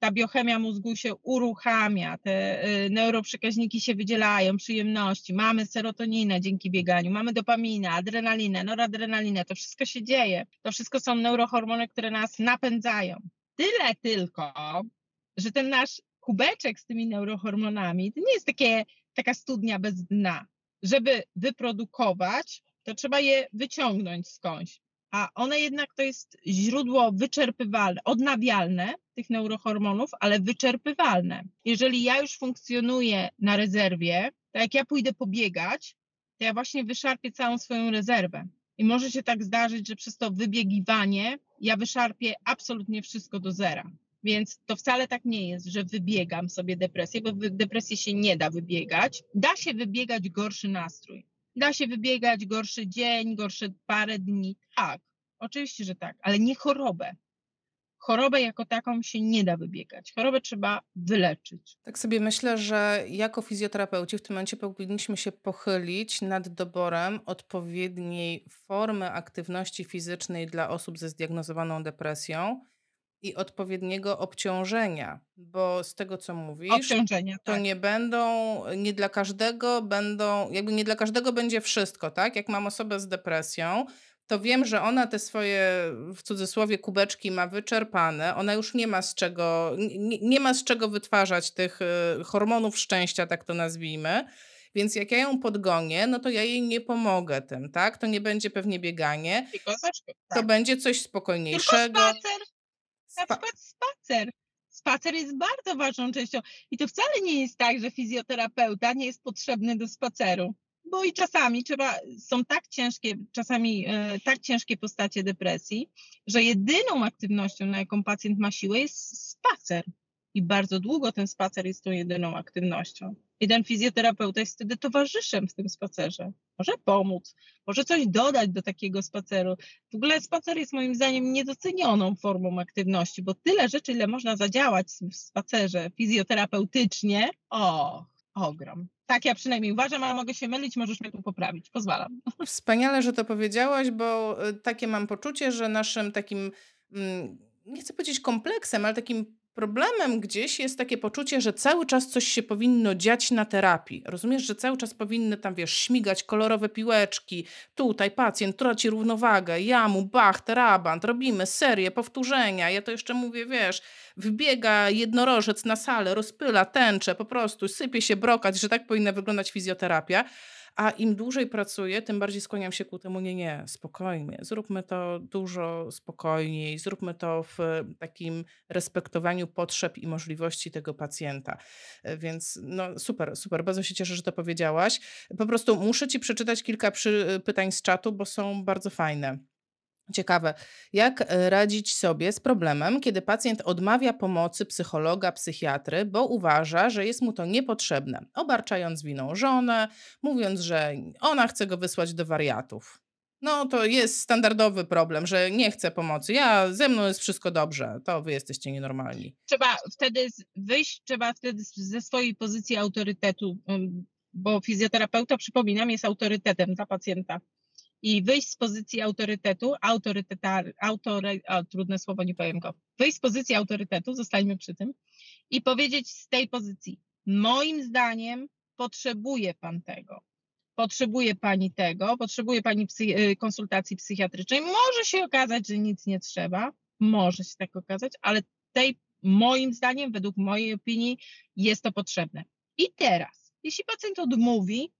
ta biochemia mózgu się uruchamia, te y, neuroprzekaźniki się wydzielają, przyjemności, mamy serotoninę dzięki bieganiu, mamy dopaminę, adrenalinę, noradrenalinę, to wszystko się dzieje. To wszystko są neurohormony, które nas napędzają. Tyle tylko, że ten nasz kubeczek z tymi neurohormonami to nie jest takie, taka studnia bez dna. Żeby wyprodukować, to trzeba je wyciągnąć skądś a one jednak to jest źródło wyczerpywalne, odnawialne tych neurohormonów, ale wyczerpywalne. Jeżeli ja już funkcjonuję na rezerwie, to jak ja pójdę pobiegać, to ja właśnie wyszarpię całą swoją rezerwę. I może się tak zdarzyć, że przez to wybiegiwanie ja wyszarpię absolutnie wszystko do zera. Więc to wcale tak nie jest, że wybiegam sobie depresję, bo depresję się nie da wybiegać. Da się wybiegać gorszy nastrój. Da się wybiegać gorszy dzień, gorsze parę dni. Tak, oczywiście, że tak, ale nie chorobę. Chorobę jako taką się nie da wybiegać. Chorobę trzeba wyleczyć. Tak sobie myślę, że jako fizjoterapeuci w tym momencie powinniśmy się pochylić nad doborem odpowiedniej formy aktywności fizycznej dla osób ze zdiagnozowaną depresją i odpowiedniego obciążenia, bo z tego co mówisz, Obciążenia, to tak. nie będą, nie dla każdego będą, jakby nie dla każdego będzie wszystko, tak? Jak mam osobę z depresją, to wiem, że ona te swoje w cudzysłowie kubeczki ma wyczerpane, ona już nie ma z czego, nie, nie ma z czego wytwarzać tych y, hormonów szczęścia, tak to nazwijmy. Więc jak ja ją podgonię, no to ja jej nie pomogę tym, tak? To nie będzie pewnie bieganie. Tylko tak. To będzie coś spokojniejszego. Tylko spacer na przykład spacer. Spacer jest bardzo ważną częścią. I to wcale nie jest tak, że fizjoterapeuta nie jest potrzebny do spaceru. Bo i czasami trzeba, są tak ciężkie, czasami e, tak ciężkie postacie depresji, że jedyną aktywnością, na jaką pacjent ma siłę, jest spacer. I bardzo długo ten spacer jest tą jedyną aktywnością. I ten fizjoterapeuta jest wtedy towarzyszem w tym spacerze. Może pomóc, może coś dodać do takiego spaceru. W ogóle spacer jest moim zdaniem niedocenioną formą aktywności, bo tyle rzeczy, ile można zadziałać w spacerze fizjoterapeutycznie, o, ogrom. Tak ja przynajmniej uważam, ale mogę się mylić, możesz mnie tu poprawić. Pozwalam. Wspaniale, że to powiedziałaś, bo y, takie mam poczucie, że naszym takim, mm, nie chcę powiedzieć kompleksem, ale takim Problemem gdzieś jest takie poczucie, że cały czas coś się powinno dziać na terapii. Rozumiesz, że cały czas powinny tam, wiesz, śmigać kolorowe piłeczki. Tutaj pacjent traci równowagę, ja mu bach, terabant, robimy serię, powtórzenia. Ja to jeszcze mówię, wiesz, wbiega jednorożec na salę, rozpyla tęczę, po prostu sypie się brokat, że tak powinna wyglądać fizjoterapia. A im dłużej pracuję, tym bardziej skłaniam się ku temu, nie, nie, spokojnie, zróbmy to dużo spokojniej, zróbmy to w takim respektowaniu potrzeb i możliwości tego pacjenta. E, Więc no super, super, bardzo się cieszę, że to powiedziałaś. Po prostu muszę ci przeczytać kilka przy, pytań z czatu, bo są bardzo fajne. Ciekawe, jak e, radzić sobie z problemem, kiedy pacjent odmawia pomocy psychologa, psychiatry, bo uważa, że jest mu to niepotrzebne, obarczając winą żonę, mówiąc, że ona chce go wysłać do wariatów. No to jest standardowy problem, że nie chce pomocy. Ja ze mną jest wszystko dobrze, to wy jesteście nienormalni. Trzeba wtedy wyjść, trzeba wtedy ze swojej pozycji autorytetu, ym, bo fizjoterapeuta, przypominam, jest autorytetem dla pacjenta. I wyjść z pozycji autorytetu, autoryteta, autory, trudne słowo, nie powiem go. Wyjść z pozycji autorytetu, zostańmy przy tym, i powiedzieć z tej pozycji, moim zdaniem potrzebuje pan tego. Potrzebuje pani tego, potrzebuje pani psy, y, konsultacji psychiatrycznej. Może się okazać, że nic nie trzeba, może się tak okazać, ale tej, moim zdaniem, według mojej opinii, jest to potrzebne. I teraz, jeśli pacjent odmówi,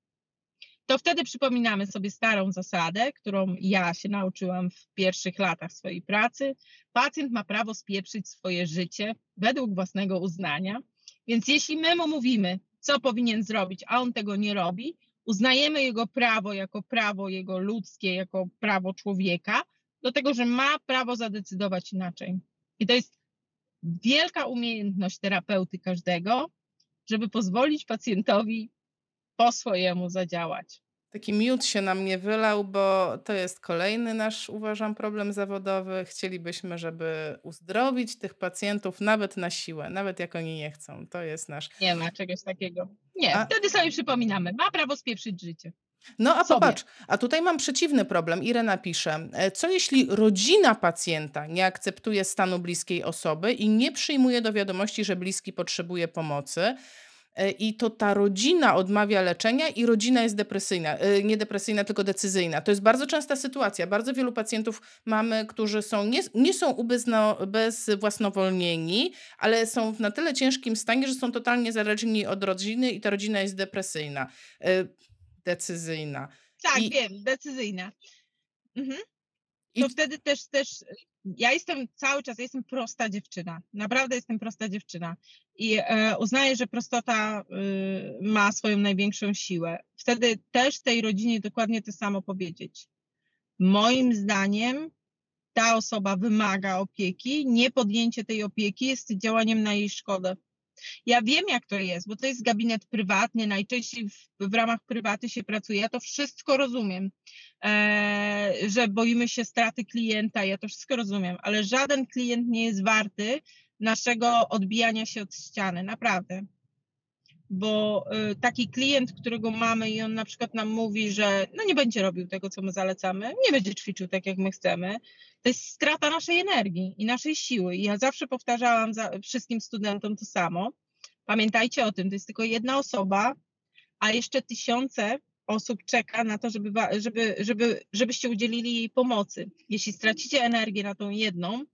to wtedy przypominamy sobie starą zasadę, którą ja się nauczyłam w pierwszych latach swojej pracy. Pacjent ma prawo spieprzyć swoje życie według własnego uznania. Więc jeśli my mu mówimy, co powinien zrobić, a on tego nie robi, uznajemy jego prawo jako prawo jego ludzkie, jako prawo człowieka, do tego, że ma prawo zadecydować inaczej. I to jest wielka umiejętność terapeuty każdego, żeby pozwolić pacjentowi po swojemu zadziałać. Taki miód się na mnie wylał, bo to jest kolejny nasz, uważam, problem zawodowy. Chcielibyśmy, żeby uzdrowić tych pacjentów nawet na siłę, nawet jak oni nie chcą. To jest nasz. Nie ma czegoś takiego. Nie, A- wtedy sobie przypominamy, ma prawo spieprzyć życie. No a Sobie. popatrz, a tutaj mam przeciwny problem. Irena pisze, e, co jeśli rodzina pacjenta nie akceptuje stanu bliskiej osoby i nie przyjmuje do wiadomości, że bliski potrzebuje pomocy? E, I to ta rodzina odmawia leczenia i rodzina jest depresyjna, e, nie depresyjna, tylko decyzyjna. To jest bardzo częsta sytuacja. Bardzo wielu pacjentów mamy, którzy są, nie, nie są ubezno, bezwłasnowolnieni, ale są w na tyle ciężkim stanie, że są totalnie zależni od rodziny i ta rodzina jest depresyjna, e, decyzyjna. Tak, I- wiem, decyzyjna. Mhm. I- To wtedy też, też, ja jestem cały czas, jestem prosta dziewczyna. Naprawdę jestem prosta dziewczyna. I e, uznaję, że prostota y, ma swoją największą siłę. Wtedy też tej rodzinie dokładnie to samo powiedzieć. Moim zdaniem ta osoba wymaga opieki, niepodjęcie tej opieki jest działaniem na jej szkodę. Ja wiem, jak to jest, bo to jest gabinet prywatny, najczęściej w, w ramach prywaty się pracuje. Ja to wszystko rozumiem, e, że boimy się straty klienta, ja to wszystko rozumiem, ale żaden klient nie jest warty naszego odbijania się od ściany, naprawdę. Bo y, taki klient, którego mamy i on na przykład nam mówi, że no nie będzie robił tego, co my zalecamy, nie będzie ćwiczył tak, jak my chcemy, to jest strata naszej energii i naszej siły. I ja zawsze powtarzałam za, wszystkim studentom to samo. Pamiętajcie o tym, to jest tylko jedna osoba, a jeszcze tysiące osób czeka na to, żeby, żeby, żeby, żebyście udzielili jej pomocy. Jeśli stracicie energię na tą jedną,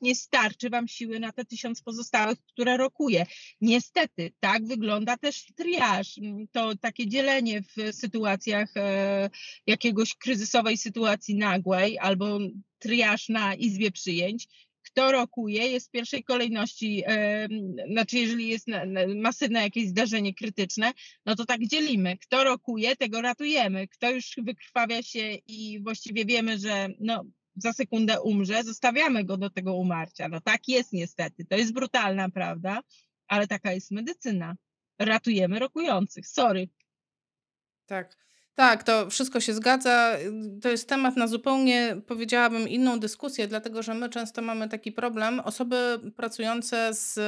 nie starczy wam siły na te tysiąc pozostałych, które rokuje. Niestety, tak wygląda też triaż. To takie dzielenie w sytuacjach e, jakiegoś kryzysowej sytuacji nagłej albo triaż na izbie przyjęć. Kto rokuje, jest w pierwszej kolejności, e, znaczy jeżeli jest na, na, masywne jakieś zdarzenie krytyczne, no to tak dzielimy. Kto rokuje, tego ratujemy. Kto już wykrwawia się i właściwie wiemy, że no, za sekundę umrze, zostawiamy go do tego umarcia. No tak jest niestety. To jest brutalna prawda, ale taka jest medycyna. Ratujemy rokujących. Sorry. Tak. Tak, to wszystko się zgadza. To jest temat na zupełnie, powiedziałabym, inną dyskusję, dlatego że my często mamy taki problem. Osoby pracujące z,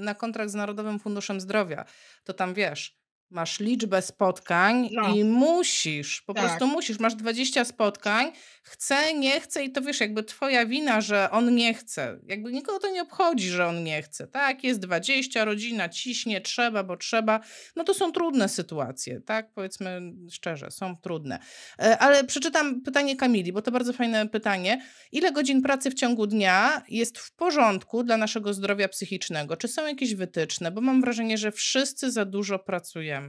na kontrakt z Narodowym Funduszem Zdrowia, to tam wiesz, Masz liczbę spotkań No. i musisz, po prostu Tak. musisz. Masz 20 spotkań, chce, nie chce i to wiesz, jakby twoja wina, że on nie chce. Jakby nikogo to nie obchodzi, że on nie chce. Tak, jest 20, rodzina ciśnie, trzeba, bo trzeba. No to są trudne sytuacje, tak? Powiedzmy szczerze, są trudne. E, Ale przeczytam pytanie Kamili, bo to bardzo fajne pytanie. Ile godzin pracy w ciągu dnia jest w porządku dla naszego zdrowia psychicznego? Czy są jakieś wytyczne? Bo mam wrażenie, że wszyscy za dużo pracujemy.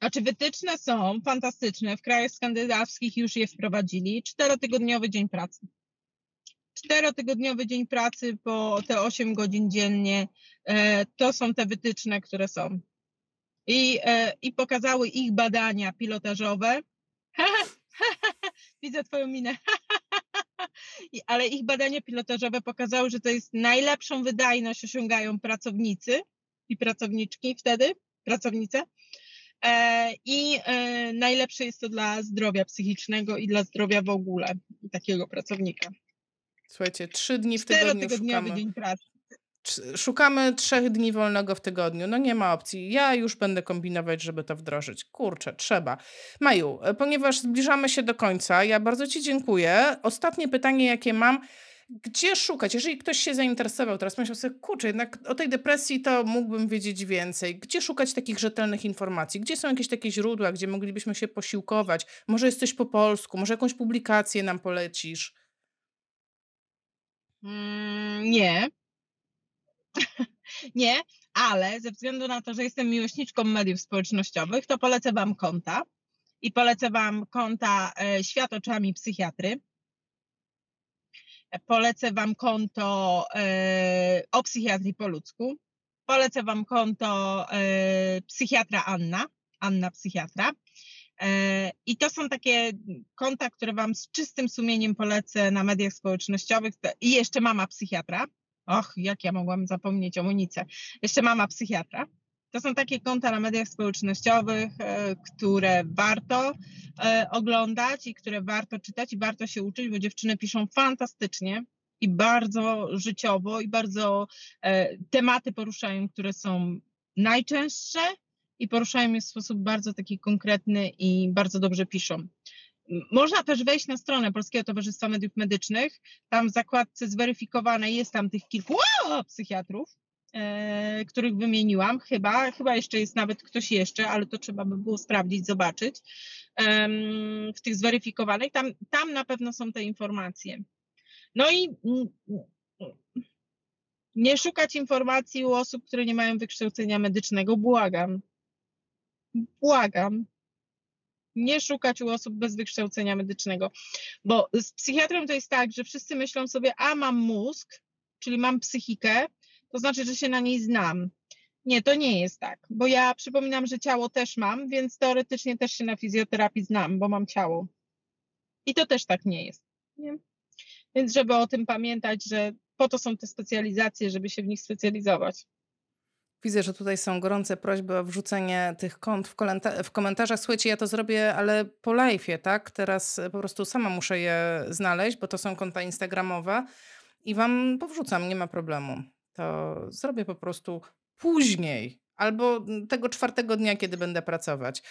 Znaczy wytyczne są fantastyczne. W krajach skandynawskich już je wprowadzili. Czterotygodniowy dzień pracy. Czterotygodniowy dzień pracy po te 8 godzin dziennie. E, to są te wytyczne, które są. I, e, I pokazały ich badania pilotażowe. Widzę twoją minę. Ale ich badania pilotażowe pokazały, że to jest najlepszą wydajność osiągają pracownicy i pracowniczki wtedy, pracownice. E, I e, najlepsze jest to dla zdrowia psychicznego i dla zdrowia w ogóle takiego pracownika. Słuchajcie, trzy dni w tygodniu szukamy. dzień pracy. Szukamy trzech dni wolnego w tygodniu. No nie ma opcji. Ja już będę kombinować, żeby to wdrożyć. Kurczę, trzeba. Maju, e, ponieważ zbliżamy się do końca, ja bardzo Ci dziękuję. Ostatnie pytanie, jakie mam. Gdzie szukać? Jeżeli ktoś się zainteresował, teraz myślał sobie, kurczę, jednak o tej depresji to mógłbym wiedzieć więcej. Gdzie szukać takich rzetelnych informacji? Gdzie są jakieś takie źródła, gdzie moglibyśmy się posiłkować? Może jest coś po polsku, może jakąś publikację nam polecisz? Mm, nie. nie, ale ze względu na to, że jestem miłośniczką mediów społecznościowych, to polecę Wam konta. I polecę Wam konta e, Świat oczami psychiatry. Polecę Wam konto e, o psychiatrii po ludzku. Polecę Wam konto e, psychiatra Anna, Anna psychiatra. E, I to są takie konta, które Wam z czystym sumieniem polecę na mediach społecznościowych. I jeszcze mama psychiatra. Och, jak ja mogłam zapomnieć o Monice. Jeszcze mama psychiatra. To są takie konta na mediach społecznościowych, e, które warto e, oglądać i które warto czytać i warto się uczyć, bo dziewczyny piszą fantastycznie i bardzo życiowo i bardzo e, tematy poruszają, które są najczęstsze i poruszają je w sposób bardzo taki konkretny i bardzo dobrze piszą. Można też wejść na stronę Polskiego Towarzystwa Mediów Medycznych. Tam w zakładce zweryfikowane jest tam tych kilku psychiatrów, których wymieniłam. Chyba, chyba jeszcze jest nawet ktoś jeszcze, ale to trzeba by było sprawdzić, zobaczyć. W tych zweryfikowanych, tam, tam na pewno są te informacje. No i nie szukać informacji u osób, które nie mają wykształcenia medycznego, błagam. Błagam. Nie szukać u osób bez wykształcenia medycznego, bo z psychiatrą to jest tak, że wszyscy myślą sobie, a mam mózg, czyli mam psychikę, to znaczy, że się na niej znam. Nie, to nie jest tak, bo ja przypominam, że ciało też mam, więc teoretycznie też się na fizjoterapii znam, bo mam ciało. I to też tak nie jest. Nie? Więc żeby o tym pamiętać, że po to są te specjalizacje, żeby się w nich specjalizować. Widzę, że tutaj są gorące prośby o wrzucenie tych kont w, w komentarzach. Słuchajcie, ja to zrobię, ale po live'ie, tak? Teraz e, po prostu sama muszę je znaleźć, bo to są konta instagramowe i wam powrzucam, nie ma problemu. To zrobię po prostu później albo mm, tego czwartego dnia, kiedy będę pracować.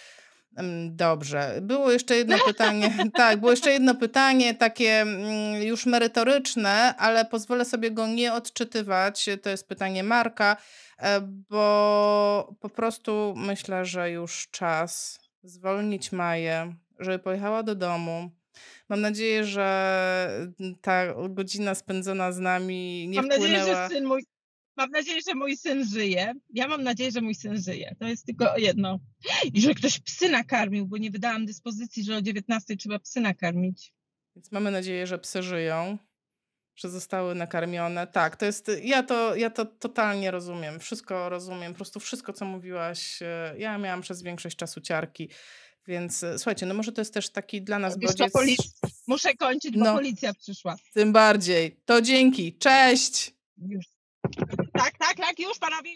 Ym, Dobrze. Było jeszcze jedno pytanie. Tak, było jeszcze jedno pytanie, takie mm, już merytoryczne, ale pozwolę sobie go nie odczytywać. To jest pytanie Marka, e, bo po prostu myślę, że już czas zwolnić Maję, żeby pojechała do domu. Mam nadzieję, że ta godzina spędzona z nami nie Mam nadzieję, wpłynęła. że syn mój, mam nadzieję, że mój syn żyje. Ja mam nadzieję, że mój syn żyje. To jest tylko jedno. I że ktoś psy nakarmił, bo nie wydałam dyspozycji, że o 19 trzeba psy nakarmić. Więc mamy nadzieję, że psy żyją, że zostały nakarmione. Tak, to jest. Ja to, ja to totalnie rozumiem. Wszystko rozumiem. Po prostu wszystko, co mówiłaś. e, Ja miałam przez większość czasu ciarki. Więc e, słuchajcie, no może to jest też taki dla nas bodziec. Muszę kończyć, bo No. policja przyszła. Tym bardziej. To dzięki. Cześć! Już. Tak, tak, tak, już panowie.